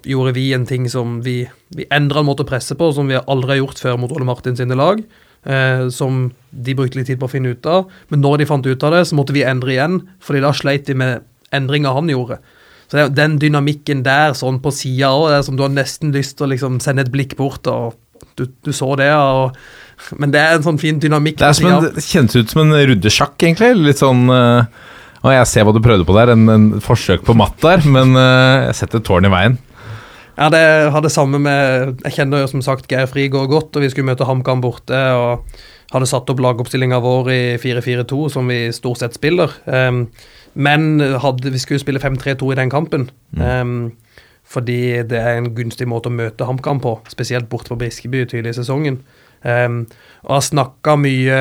gjorde vi en ting som vi, vi endra en måte å presse på, som vi aldri har gjort før mot Ole Martin sine lag. Eh, som de brukte litt tid på å finne ut av. Men når de fant ut av det, så måtte vi endre igjen, fordi da sleit de med endringa han gjorde. Så det er den dynamikken der, sånn på sida òg, som du har nesten lyst til å liksom sende et blikk bort og du, du så det, og, men det er en sånn fin dynamikk. Det en, det kjennes ut som en ruddesjakk, egentlig. Litt sånn uh, Og jeg ser hva du prøvde på der. En, en forsøk på matt der, men uh, jeg setter tårn i veien. Ja, det har det samme med Jeg kjenner jo som sagt Geir Frigård godt, og vi skulle møte HamKam borte. og hadde satt opp lagoppstillinga vår i 4-4-2, som vi stort sett spiller. Um, men hadde, vi skulle spille 5-3-2 i den kampen. Um, fordi det er en gunstig måte å møte HamKam på, spesielt borte på Briskeby tidlig i sesongen. Um, og har snakka mye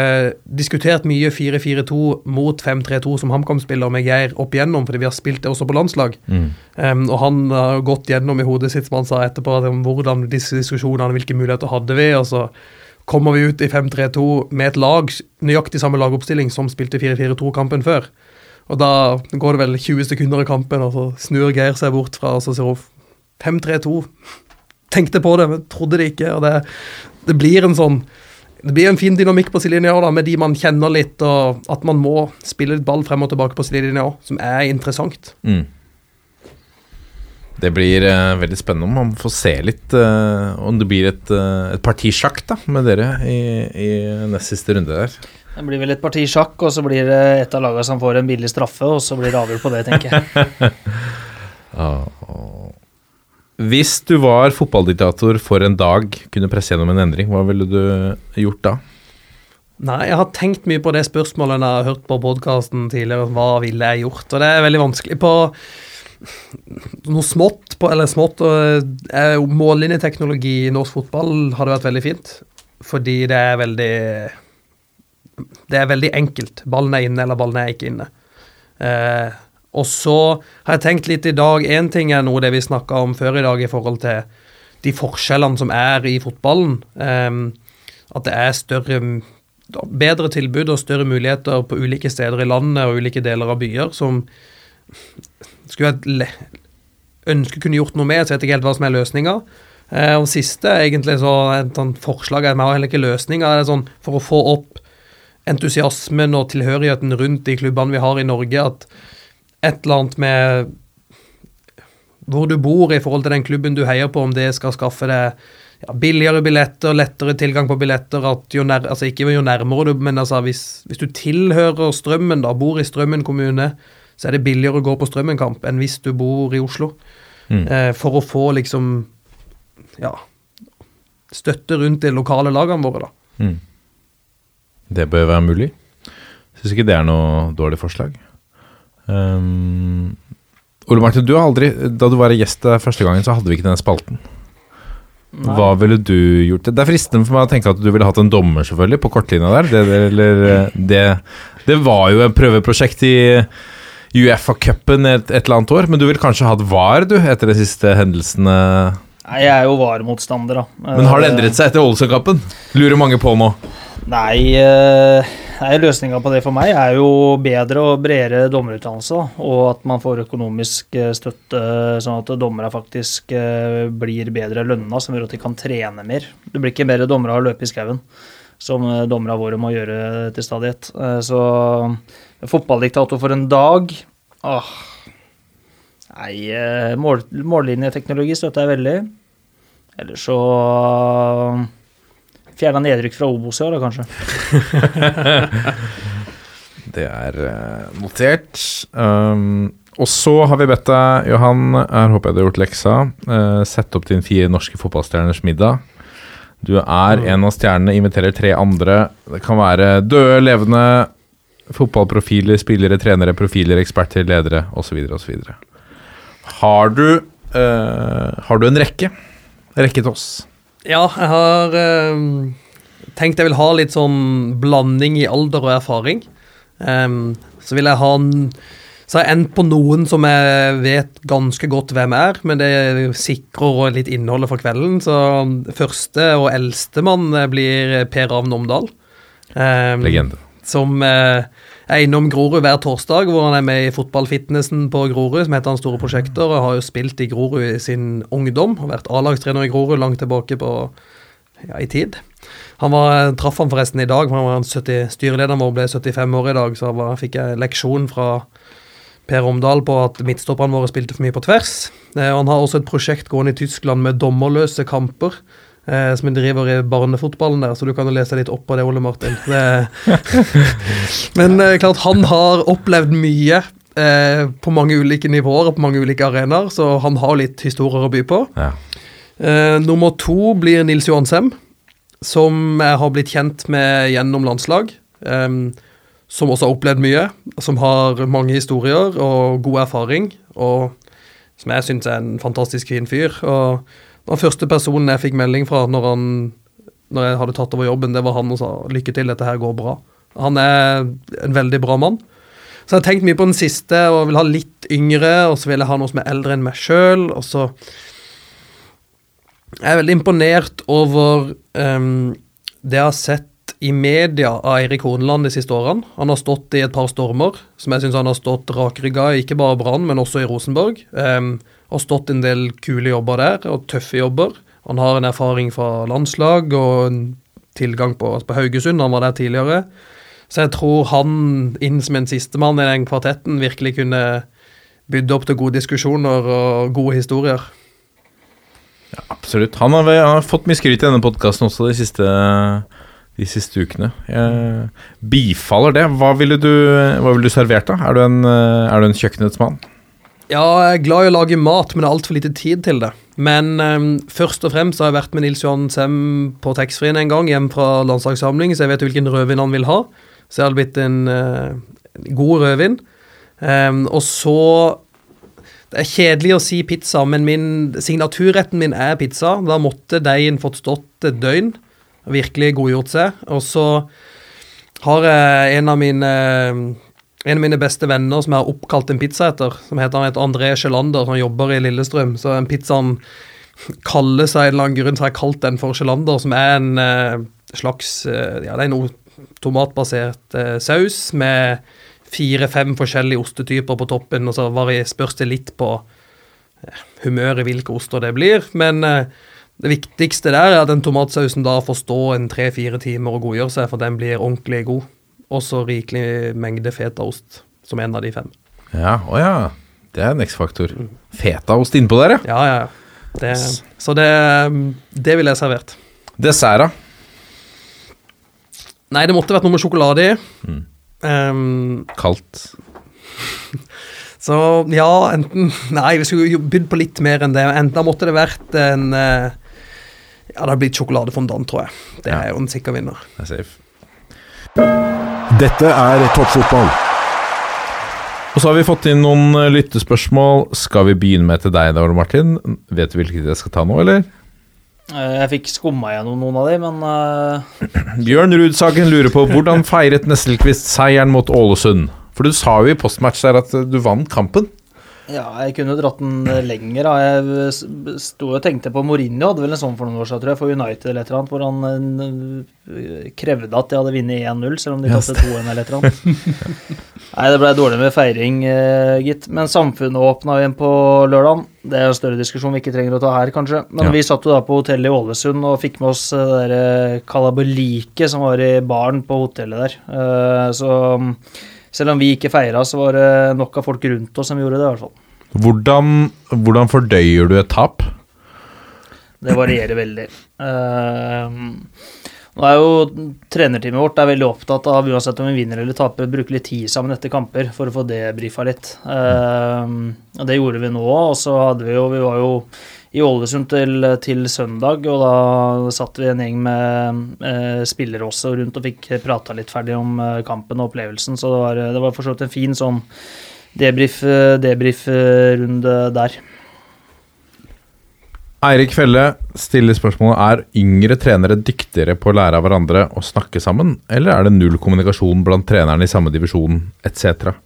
Diskutert mye 4-4-2 mot 5-3-2 som HamKam-spiller med Geir opp igjennom, fordi vi har spilt det også på landslag. Um, og han har gått gjennom i hodet sitt, som han sa etterpå, om hvordan disse diskusjonene, hvilke muligheter hadde vi, og så kommer vi ut i 5-3-2 med et lag, nøyaktig samme lagoppstilling som spilte 4-4-2-kampen før. Og da går det vel 20 sekunder i kampen, og så snur Geir seg bort fra og så sier hun 5-3-2. Tenkte på det, men trodde det ikke. og det, det blir en sånn det blir en fin dynamikk på sidelinja da, med de man kjenner litt, og at man må spille litt ball frem og tilbake på sidelinja òg, som er interessant. Mm. Det blir uh, veldig spennende om man får se litt uh, om det blir et, uh, et partisjakk da, med dere i, i nest siste runde der. Det blir vel et parti sjakk, og så blir det et av lagene som får en billig straffe, og så blir det avgjort på det, tenker jeg. *laughs* Hvis du var fotballdiktator for en dag, kunne presse gjennom en endring, hva ville du gjort da? Nei, jeg har tenkt mye på det spørsmålet når jeg har hørt på podkasten tidligere. Hva ville jeg gjort? Og det er veldig vanskelig på noe smått, på, eller smått eh, Mållinjeteknologi i norsk fotball hadde vært veldig fint. Fordi det er veldig Det er veldig enkelt. Ballen er inne, eller ballen er ikke inne. Eh, og så har jeg tenkt litt i dag Én ting er noe det vi snakka om før i dag i forhold til de forskjellene som er i fotballen. Eh, at det er større bedre tilbud og større muligheter på ulike steder i landet og ulike deler av byer som skulle jeg ønske kunne gjort noe med. Så jeg vet ikke helt hva som er løsninga. Eh, og siste egentlig så et sånt forslag er har heller ikke løsninga. Det sånn for å få opp entusiasmen og tilhørigheten rundt de klubbene vi har i Norge, at et eller annet med hvor du bor i forhold til den klubben du heier på, om det skal skaffe deg ja, billigere billetter, lettere tilgang på billetter, jo nær, altså ikke jo nærmere du, men altså hvis, hvis du tilhører Strømmen, da, bor i Strømmen kommune, så er det billigere å gå på Strømmen-kamp enn hvis du bor i Oslo. Mm. Eh, for å få liksom ja, støtte rundt de lokale lagene våre, da. Mm. Det bør være mulig. Syns ikke det er noe dårlig forslag. Um, Ole Martin, du har aldri, da du var gjest der første gangen, så hadde vi ikke denne spalten. Nei. Hva ville du gjort? Det er fristende for meg å tenke at du ville hatt en dommer, selvfølgelig, på kortlinja der. Det, det, eller, det, det var jo et prøveprosjekt i Uefa-cupen et, et eller annet år, men du ville kanskje hatt VAR, du, etter de siste hendelsene. Nei, jeg er jo VAR-motstander, da. Men har det endret seg etter Ålesund-kampen? Lurer mange på nå. Nei, eh, nei løsninga på det for meg er jo bedre og bredere dommerutdannelse. Og at man får økonomisk eh, støtte, sånn at dommerne faktisk eh, blir bedre lønna, som gjør at de kan trene mer. Det blir ikke mer dommere av å løpe i skauen, som eh, dommerne våre må gjøre til stadighet. Eh, Så fotballdiktator for en dag Åh. Nei, eh, mål, mållinjeteknologi støtter jeg veldig. Eller så Fjerna nedrykk fra Obos i år, da, kanskje. *laughs* Det er eh, notert. Um, og så har vi bedt deg, Johan, her håper jeg du har gjort leksa, uh, sette opp din fire norske fotballstjerners middag. Du er en av stjernene, inviterer tre andre. Det kan være døde, levende fotballprofiler, spillere, trenere, profiler, eksperter, ledere osv. osv. Har du uh, Har du en rekke? Rekke til oss. Ja, jeg har eh, tenkt jeg vil ha litt sånn blanding i alder og erfaring. Um, så vil jeg ha en Så har jeg endt på noen som jeg vet ganske godt hvem er, men det sikrer litt innholdet for kvelden. Så første og eldstemann blir Per Ravn Omdal. Um, Legende. Som eh, er innom Grorud hver torsdag, hvor han er med i fotballfitnessen på Grorud, som heter Hans store prosjekter, og har jo spilt i Grorud i sin ungdom. og Vært A-lagstrener i Grorud langt tilbake på ja, i tid. Han var, traff han forresten i dag, for han var 70, styrelederen vår ble 75 år i dag, så var, fikk jeg leksjon fra Per Omdal på at midtstopperne våre spilte for mye på tvers. Eh, han har også et prosjekt gående i Tyskland med dommerløse kamper. Eh, som driver i barnefotballen der, så du kan jo lese litt opp på det, Ole Martin. Det, *laughs* men eh, klart, han har opplevd mye eh, på mange ulike nivåer og på mange ulike arenaer, så han har litt historier å by på. Ja. Eh, nummer to blir Nils Johan Sem, som jeg har blitt kjent med gjennom landslag. em, som også har opplevd mye, som har mange historier og god erfaring. Og som jeg syns er en fantastisk fin fyr. Og den første personen jeg fikk melding fra når, han, når jeg hadde tatt over jobben, det var han og sa 'lykke til, dette her går bra'. Han er en veldig bra mann. Så jeg har tenkt mye på den siste og vil ha litt yngre, og så vil jeg ha noe som er eldre enn meg sjøl. Og så jeg er veldig imponert over um, det jeg har sett i media av Eirik Horneland de siste årene. Han har stått i et par stormer, som jeg syns han har stått rakrygga i, ikke bare Brann, men også i Rosenborg. Um, har stått en del kule jobber der, og tøffe jobber. Han har en erfaring fra landslag og en tilgang på, på Haugesund, han var der tidligere. Så jeg tror han inn som en sistemann i den kvartetten virkelig kunne bydd opp til gode diskusjoner og gode historier. Absolutt. Han har, har fått mye skryt i denne podkasten også de siste, de siste ukene. Jeg bifaller det. Hva ville du, hva du servert, da? Er du en, eh, er du en kjøkkenets mann? Ja, jeg er glad i å lage mat, men det er altfor lite tid til det. Men um, først og fremst har jeg vært med Nils Johan Sem på taxfree-en en gang, hjem fra landslagssamling, så jeg vet hvilken rødvin han vil ha. Så jeg hadde blitt en uh, god rødvin. Um, og så Det er kjedelig å si pizza, men min, signaturretten min er pizza. Da måtte deigen fått stått et døgn virkelig godgjort seg. Og så har jeg en av mine en av mine beste venner som jeg har oppkalt en pizza etter, som heter, han heter André Sjelander, som jobber i Lillestrøm. Så den pizzaen kaller seg en eller annen grunn, så har jeg kalt den for Sjelander, som er en eh, slags eh, Ja, det er noe tomatbasert eh, saus med fire-fem forskjellige ostetyper på toppen, og så spørs det litt på eh, humøret hvilke oster det blir. Men eh, det viktigste der er at den tomatsausen da får stå en tre-fire timer og godgjøre seg, for den blir ordentlig god. Og så rikelig mengde fetaost som en av de fem. Ja, å ja. Det er en X-faktor. Fetaost innpå der, ja. Ja, ja. Det, så det, det ville jeg servert. Dessert, da? Nei, det måtte vært noe med sjokolade i. Ehm, Kaldt. *laughs* så ja, enten Nei, vi skulle bydd på litt mer enn det. Enten da måtte det vært en eh, Ja, det blir blitt sjokoladefondant, tror jeg. Det Ja. er jo en sikker vinner. Det er safe. Dette er toppfotball. Og så har vi fått inn noen eh, lyttespørsmål. Skal vi begynne med til deg, da, Ole Martin? Vet du hvilket jeg skal ta nå, eller? Eh, Jeg fikk skumma gjennom noen av de, men uh... *clears throat* Bjørn Rudsagen lurer på hvordan feiret Nesselquist seieren mot Ålesund? For du sa jo i postmatch der at du vant kampen. Ja, jeg kunne dratt den eh, lenger. Da. Jeg s- sto og tenkte på Mourinho, hadde vel en sånn for noen år siden, tror jeg, for United eller et eller annet, hvor han eh, krevde at de hadde vunnet 1-0, selv om de kastet tapte 2-1 eller et eller annet. *laughs* Nei, det blei dårlig med feiring, eh, gitt. Men samfunnet åpna igjen på lørdagen. Det er en større diskusjon vi ikke trenger å ta her, kanskje. Men Ja. vi satt jo da på hotellet i Ålesund og fikk med oss eh, det der eh, kalabaliket som var i baren på hotellet der. Eh, Så selv om vi ikke feira, så var det nok av folk rundt oss som gjorde det, i hvert fall. Hvordan, hvordan fordøyer du et tap? Det varierer veldig. Uh, nå er jo Trenerteamet vårt er veldig opptatt av, uansett om vi vinner eller taper, bruke litt tid sammen etter kamper for å få debrifa litt. Uh, Det gjorde vi nå, og så hadde vi jo Vi var jo i Ålesund til, til søndag, og da satt vi en gjeng med eh, spillere også rundt og fikk prata litt ferdig om eh, kampen og opplevelsen, så det var, det var for så vidt en fin sånn debrief- debrief-runde der. Eirik Felle stiller spørsmålet Er yngre trenere dyktigere på å lære av hverandre og snakke sammen, eller er det null kommunikasjon blant trenerne i samme divisjon etc.?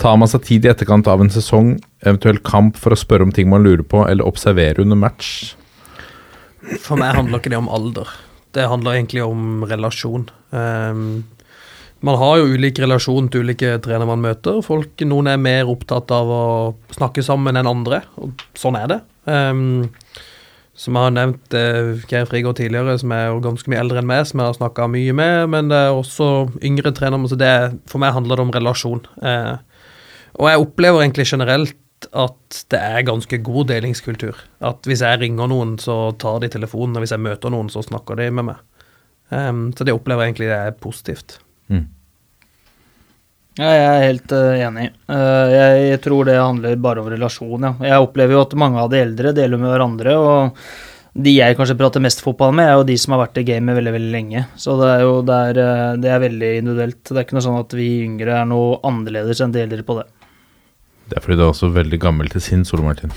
Tar man seg tid i etterkant av en sesong, eventuelt kamp, for å spørre om ting man lurer på, eller observere under match? For meg handler ikke det om alder. Det handler egentlig om relasjon. Um, man har jo ulik relasjon til ulike trenere man møter. Folk, Noen er mer opptatt av å snakke sammen enn andre, og sånn er det. Um, som jeg har nevnt eh, Geir Frigård tidligere, som er jo ganske mye eldre enn meg, som jeg har snakka mye med, men det er også yngre trenere. Så det, for meg handler det om relasjon. Eh, og jeg opplever egentlig generelt at det er ganske god delingskultur. At hvis jeg ringer noen, så tar de telefonen, og hvis jeg møter noen, så snakker de med meg. Um, så det opplever jeg egentlig det er positivt. Ja, jeg er helt uh, enig. Uh, jeg tror det handler bare om relasjon, ja. Jeg opplever jo at mange av de eldre deler med hverandre, og de jeg kanskje prater mest fotball med, er jo de som har vært i gamet veldig, veldig lenge. Så det er jo det er, eh, det er veldig individuelt. Det er ikke noe sånn at vi yngre er noe annerledes enn de eldre på det. Det er fordi du er også veldig gammel til sinns, Ole Martin.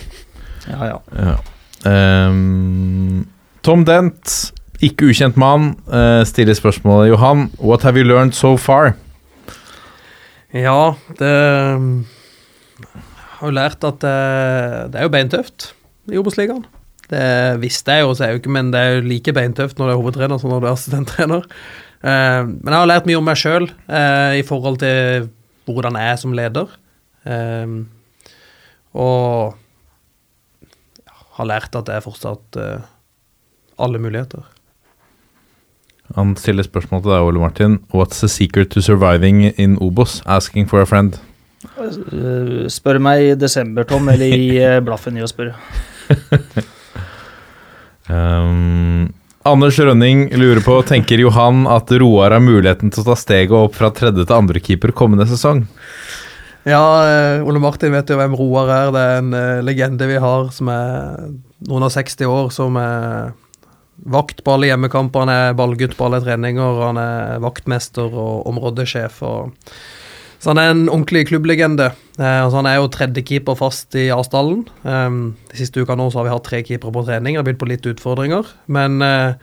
Ja, ja. Ja. Um, Tom Dent, ikke ukjent mann, uh, stiller spørsmålet Johan, what have you learned so far? Ja, det Jeg har jo lært at det, det er jo beintøft i Obos-ligaen. Det visste jeg jo, så er jo ikke, men det er jo like beintøft når du er hovedtrener som når du er assistenttrener. Uh, men jeg har lært mye om meg sjøl uh, i forhold til hvordan jeg er som leder. Eh, og har lært at det er fortsatt uh, alle muligheter. Han stiller spørsmål til deg, Ole Martin. What's the secret to surviving in Obos? Asking for a friend. Uh, Spør meg i desember, Tom, eller i uh, blaffen i å spørre. um, *laughs* Anders Rønning lurer på, tenker Johan at Roar har muligheten til å ta steget opp fra tredje til andre keeper kommende sesong? Ja, eh, Ole Martin vet jo hvem Roar er. Det er en eh, legende vi har som er noen av 60 år, som er vakt på alle hjemmekamper. Han er ballgutt på alle treninger, han er vaktmester og områdesjef. Og så han er en ordentlig klubblegende. Eh, altså han er jo tredjekeeper fast i Asdalen. Eh, de siste uka nå så har vi hatt tre keepere på trening, det har blitt på litt utfordringer. Men eh,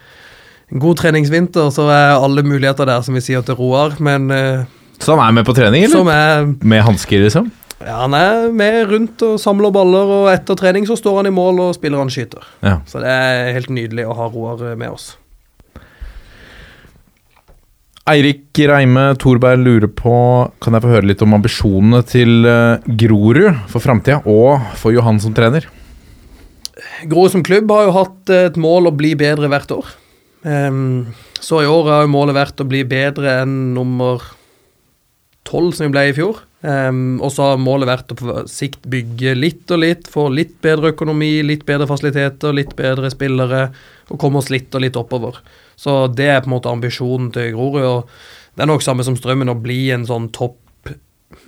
en god treningsvinter, så er alle muligheter der, som vi sier til Roar. Men eh, Så han er med på trening, eller? som er Med hansker, liksom? ja, Han er med rundt og samler baller, og etter trening så står han i mål og spiller han skyter. Ja. Så det er helt nydelig å ha Roar eh, med oss. Eirik Reime Thorberg lurer på Kan jeg få høre litt om ambisjonene til eh, Grorud for framtida, og for Johan som trener? Grorud som klubb har jo hatt et mål å bli bedre hvert år. Ehm, så i år har jo målet vært å bli bedre enn nummer tolv, som vi ble i fjor. Um, og så har målet vært å på sikt bygge litt og litt, få litt bedre økonomi, litt bedre fasiliteter, litt bedre spillere, og komme oss litt og litt oppover. Så det er på en måte ambisjonen til Grorud. og Det er nok samme som Strømmen, å bli en sånn topp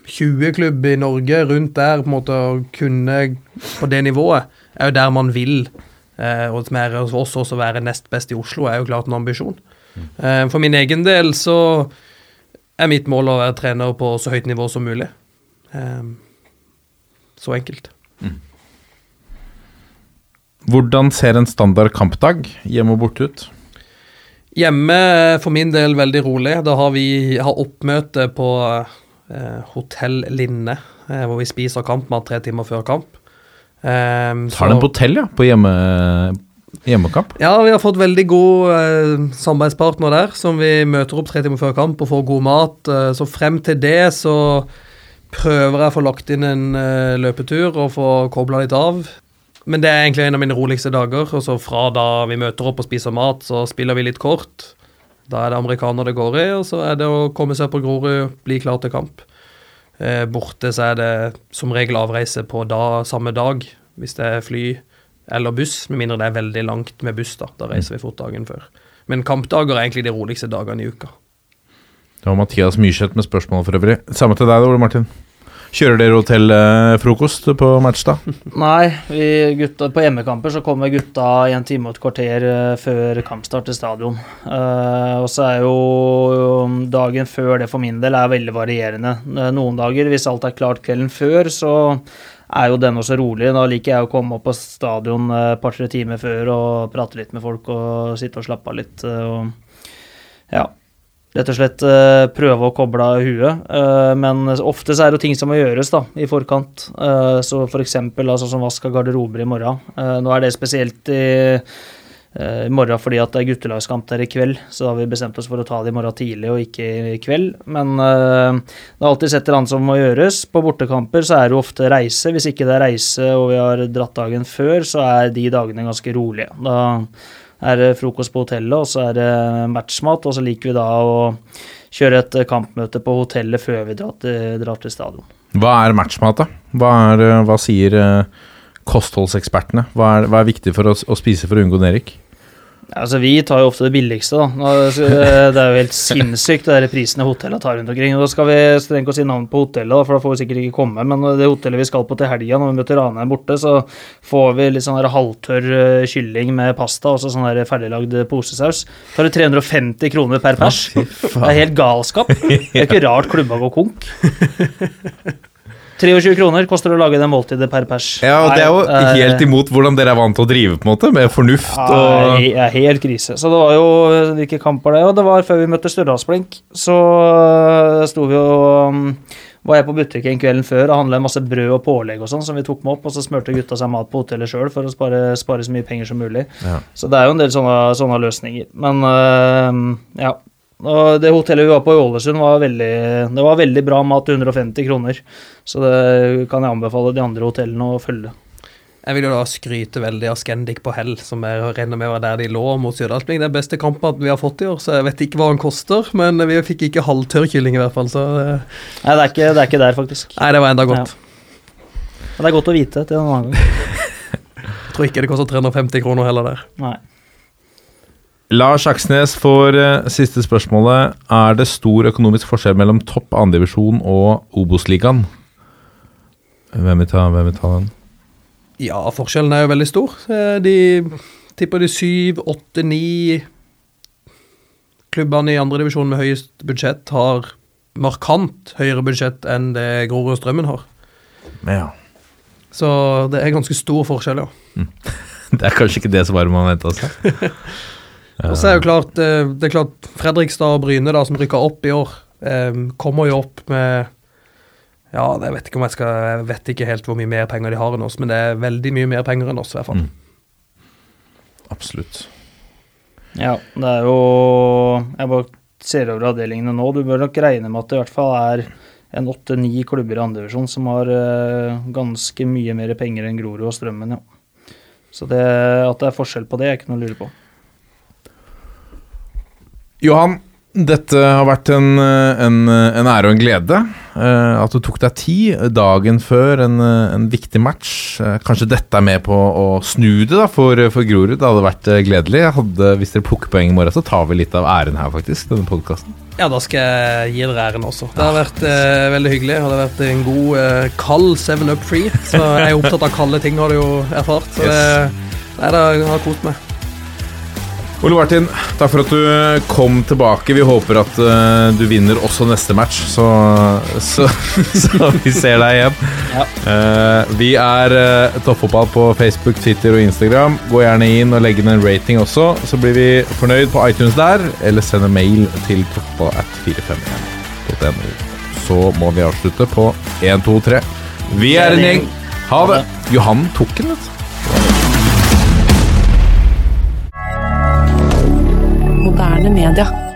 20-klubb i Norge, rundt der, på en måte å kunne på det nivået, er jo der man vil. Eh, og som er hos oss også være nest best i Oslo, er jo klart en ambisjon. Eh, for min egen del så er mitt mål å være trener på så høyt nivå som mulig. Eh, så enkelt. Hvordan ser en standard kampdag hjemme og borte ut? Hjemme for min del veldig rolig. Da har vi har oppmøte på eh, Hotell Linne, eh, hvor vi spiser kampmat tre timer før kamp. Eh, Tar den på hotell, ja? På hjemme, hjemmekamp? Ja, vi har fått veldig god eh, samarbeidspartner der, som vi møter opp tre timer før kamp og får god mat. Eh, så frem til det så prøver jeg å få lagt inn en eh, løpetur og få kobla litt av. Men det er egentlig en av mine roligste dager. Og så fra da vi møter opp og spiser mat, så spiller vi litt kort. Da er det amerikaner det går i, og så er det å komme seg på Grorud, bli klar til kamp. Eh, borte så er det som regel avreise på da, samme dag, hvis det er fly eller buss, med mindre det er veldig langt med buss. Da Da reiser vi fort dagen før. Men kampdager er egentlig de roligste dagene i uka. Det var Mathias Myrseth med spørsmål for øvrig. Samme til deg, Ole Martin. Kjører dere hotellfrokost på match, da? *laughs* Nei, vi gutta, på hjemmekamper så kommer gutta i en time og et kvarter eh, før kampstart til stadion. Uh, og så er jo dagen før det for min del er veldig varierende. Eh, Noen dager, hvis alt er klart kvelden før, så er jo den også rolig. Da liker jeg å komme opp på stadion eh, et par-tre timer før og prate litt med folk og sitte og slappe av litt. eh, Og ja, rett og slett eh, prøve å koble av huet. Men ofte så er det ting som må gjøres da, i forkant. Så for eksempel altså, vask av garderober i morgen. Nå er det spesielt i, i morgen fordi at det er guttelagskamp der i kveld, så da har vi bestemt oss for å ta det i morgen tidlig og ikke i kveld. Men uh, det er alltid et eller annet som må gjøres. På bortekamper så er det jo ofte reise. Hvis ikke det er reise og vi har dratt dagen før, så er de dagene ganske rolige. Da er det frokost på hotellet, og så er det matchmat, og så liker vi da å kjøre et kampmøte på hotellet før vi drar til, drar til stadion. Hva er matchmat, da? Hva, er, eh, hva sier eh, kostholdsekspertene? Hva er, hva er viktig for å, å spise for å unngå nedrykk? Altså, Vi tar jo ofte det billigste, da. Eh, Det er jo helt sinnssykt, det der prisene hotellene tar rundt omkring. Og Da skal vi strengt å si navn på hotellet, da, for da får vi sikkert ikke komme. Men det hotellet vi skal på til helga, når vi møter Ranheim borte, så får vi litt sånn halvtørr eh, kylling med pasta og sånn der ferdiglagd posesaus. Så er det 350 kroner per pers. Det er helt galskap. Det er ikke rart klubba går konk. *laughs* 23 kroner koster det å lage det måltidet per pers. Ja, og Det er jo Nei, eh, helt imot hvordan dere er vant til å drive, på en måte, med fornuft og Nei, er helt krise. Så det var jo hvilke kamper det Og det var før vi møtte Stjørdalsblink, så øh, sto vi og um, var jeg på butikken kvelden før og handla masse brød og pålegg og sånn som vi tok med opp, og så smurte gutta seg mat på hotellet sjøl for å spare, spare så mye penger som mulig. Ja. Så det er jo en del sånne, sånne løsninger. Men øh, ja. Og det hotellet vi var på i Ålesund, var veldig, det var veldig bra mat til 150 kroner. Så det kan jeg anbefale de andre hotellene å følge. Jeg vil jo da skryte veldig av Scandic på Hell, som jeg regner med var der de lå mot Stjørdalsblink. Den beste kampen vi har fått i år, så jeg vet ikke hva den koster. Men vi fikk ikke halvtørr kylling i hvert fall, så det... Nei, det er ikke, det er ikke der, faktisk. Nei, det var enda godt. Men det er godt å vite til en annen gang. *laughs* Jeg tror ikke det koster 350 kroner heller der. Nei. Lars Aksnes får uh, siste spørsmålet. Er det stor økonomisk forskjell mellom topp andredivisjon og Obos-ligaen? Hvem vil ta, hvem vil ta den? Ja, forskjellen er jo veldig stor. Eh, De tipper de syv, åtte, ni klubbene i andredivisjon med høyest budsjett har markant høyere budsjett enn det Grorud og Strømmen har. Ja. Så det er ganske stor forskjell, ja. *laughs* Det er kanskje ikke det svaret man venta seg. *laughs* Og så er jo klart, eh, det er klart Fredrikstad og Bryne, da, som rykka opp i år, eh, kommer jo opp med Ja, jeg vet ikke om jeg skal Jeg vet ikke helt hvor mye mer penger de har enn oss, men det er veldig mye mer penger enn oss, i hvert fall. Mm. Absolutt. Ja, det er jo Jeg bare ser over avdelingene nå. Du bør nok regne med at det i hvert fall er en åtte-ni klubber i andredivisjon som har uh, ganske mye mer penger enn Grorud og Strømmen, ja. Så det, at det er forskjell på det, er ikke noe å lure på. Johan, dette har vært en, en, en ære og en glede. eh, at du tok deg tid dagen før en, en viktig match. Eh, kanskje dette er med på å snu det da, for, for Grorud. Det hadde vært eh, gledelig. Jeg hadde, hvis dere plukker poeng i morgen, så tar vi litt av æren her, faktisk. denne podcasten. Ja, da skal jeg gi dere æren også. Det har vært eh, veldig hyggelig. Det har vært en god eh, kald 7 Up Free. Så jeg er opptatt av kalde ting, har du jo erfart. Så det, nei, det har kost meg. Ole Martin, takk for at du eh, kom tilbake. Vi håper at uh, du vinner også neste match, så, *laughs* så, så vi ser deg igjen. Ja. Uh, vi er uh, Toppfotball på Facebook, Twitter og Instagram. Gå gjerne inn og legg inn en rating også, så blir vi fornøyd på iTunes der. Eller send en mail til toppfotballat451.no. Så må vi avslutte på 1, 2, 3. Vi er en gjeng. Ha det. Johan tok den, vet du. Moderne media.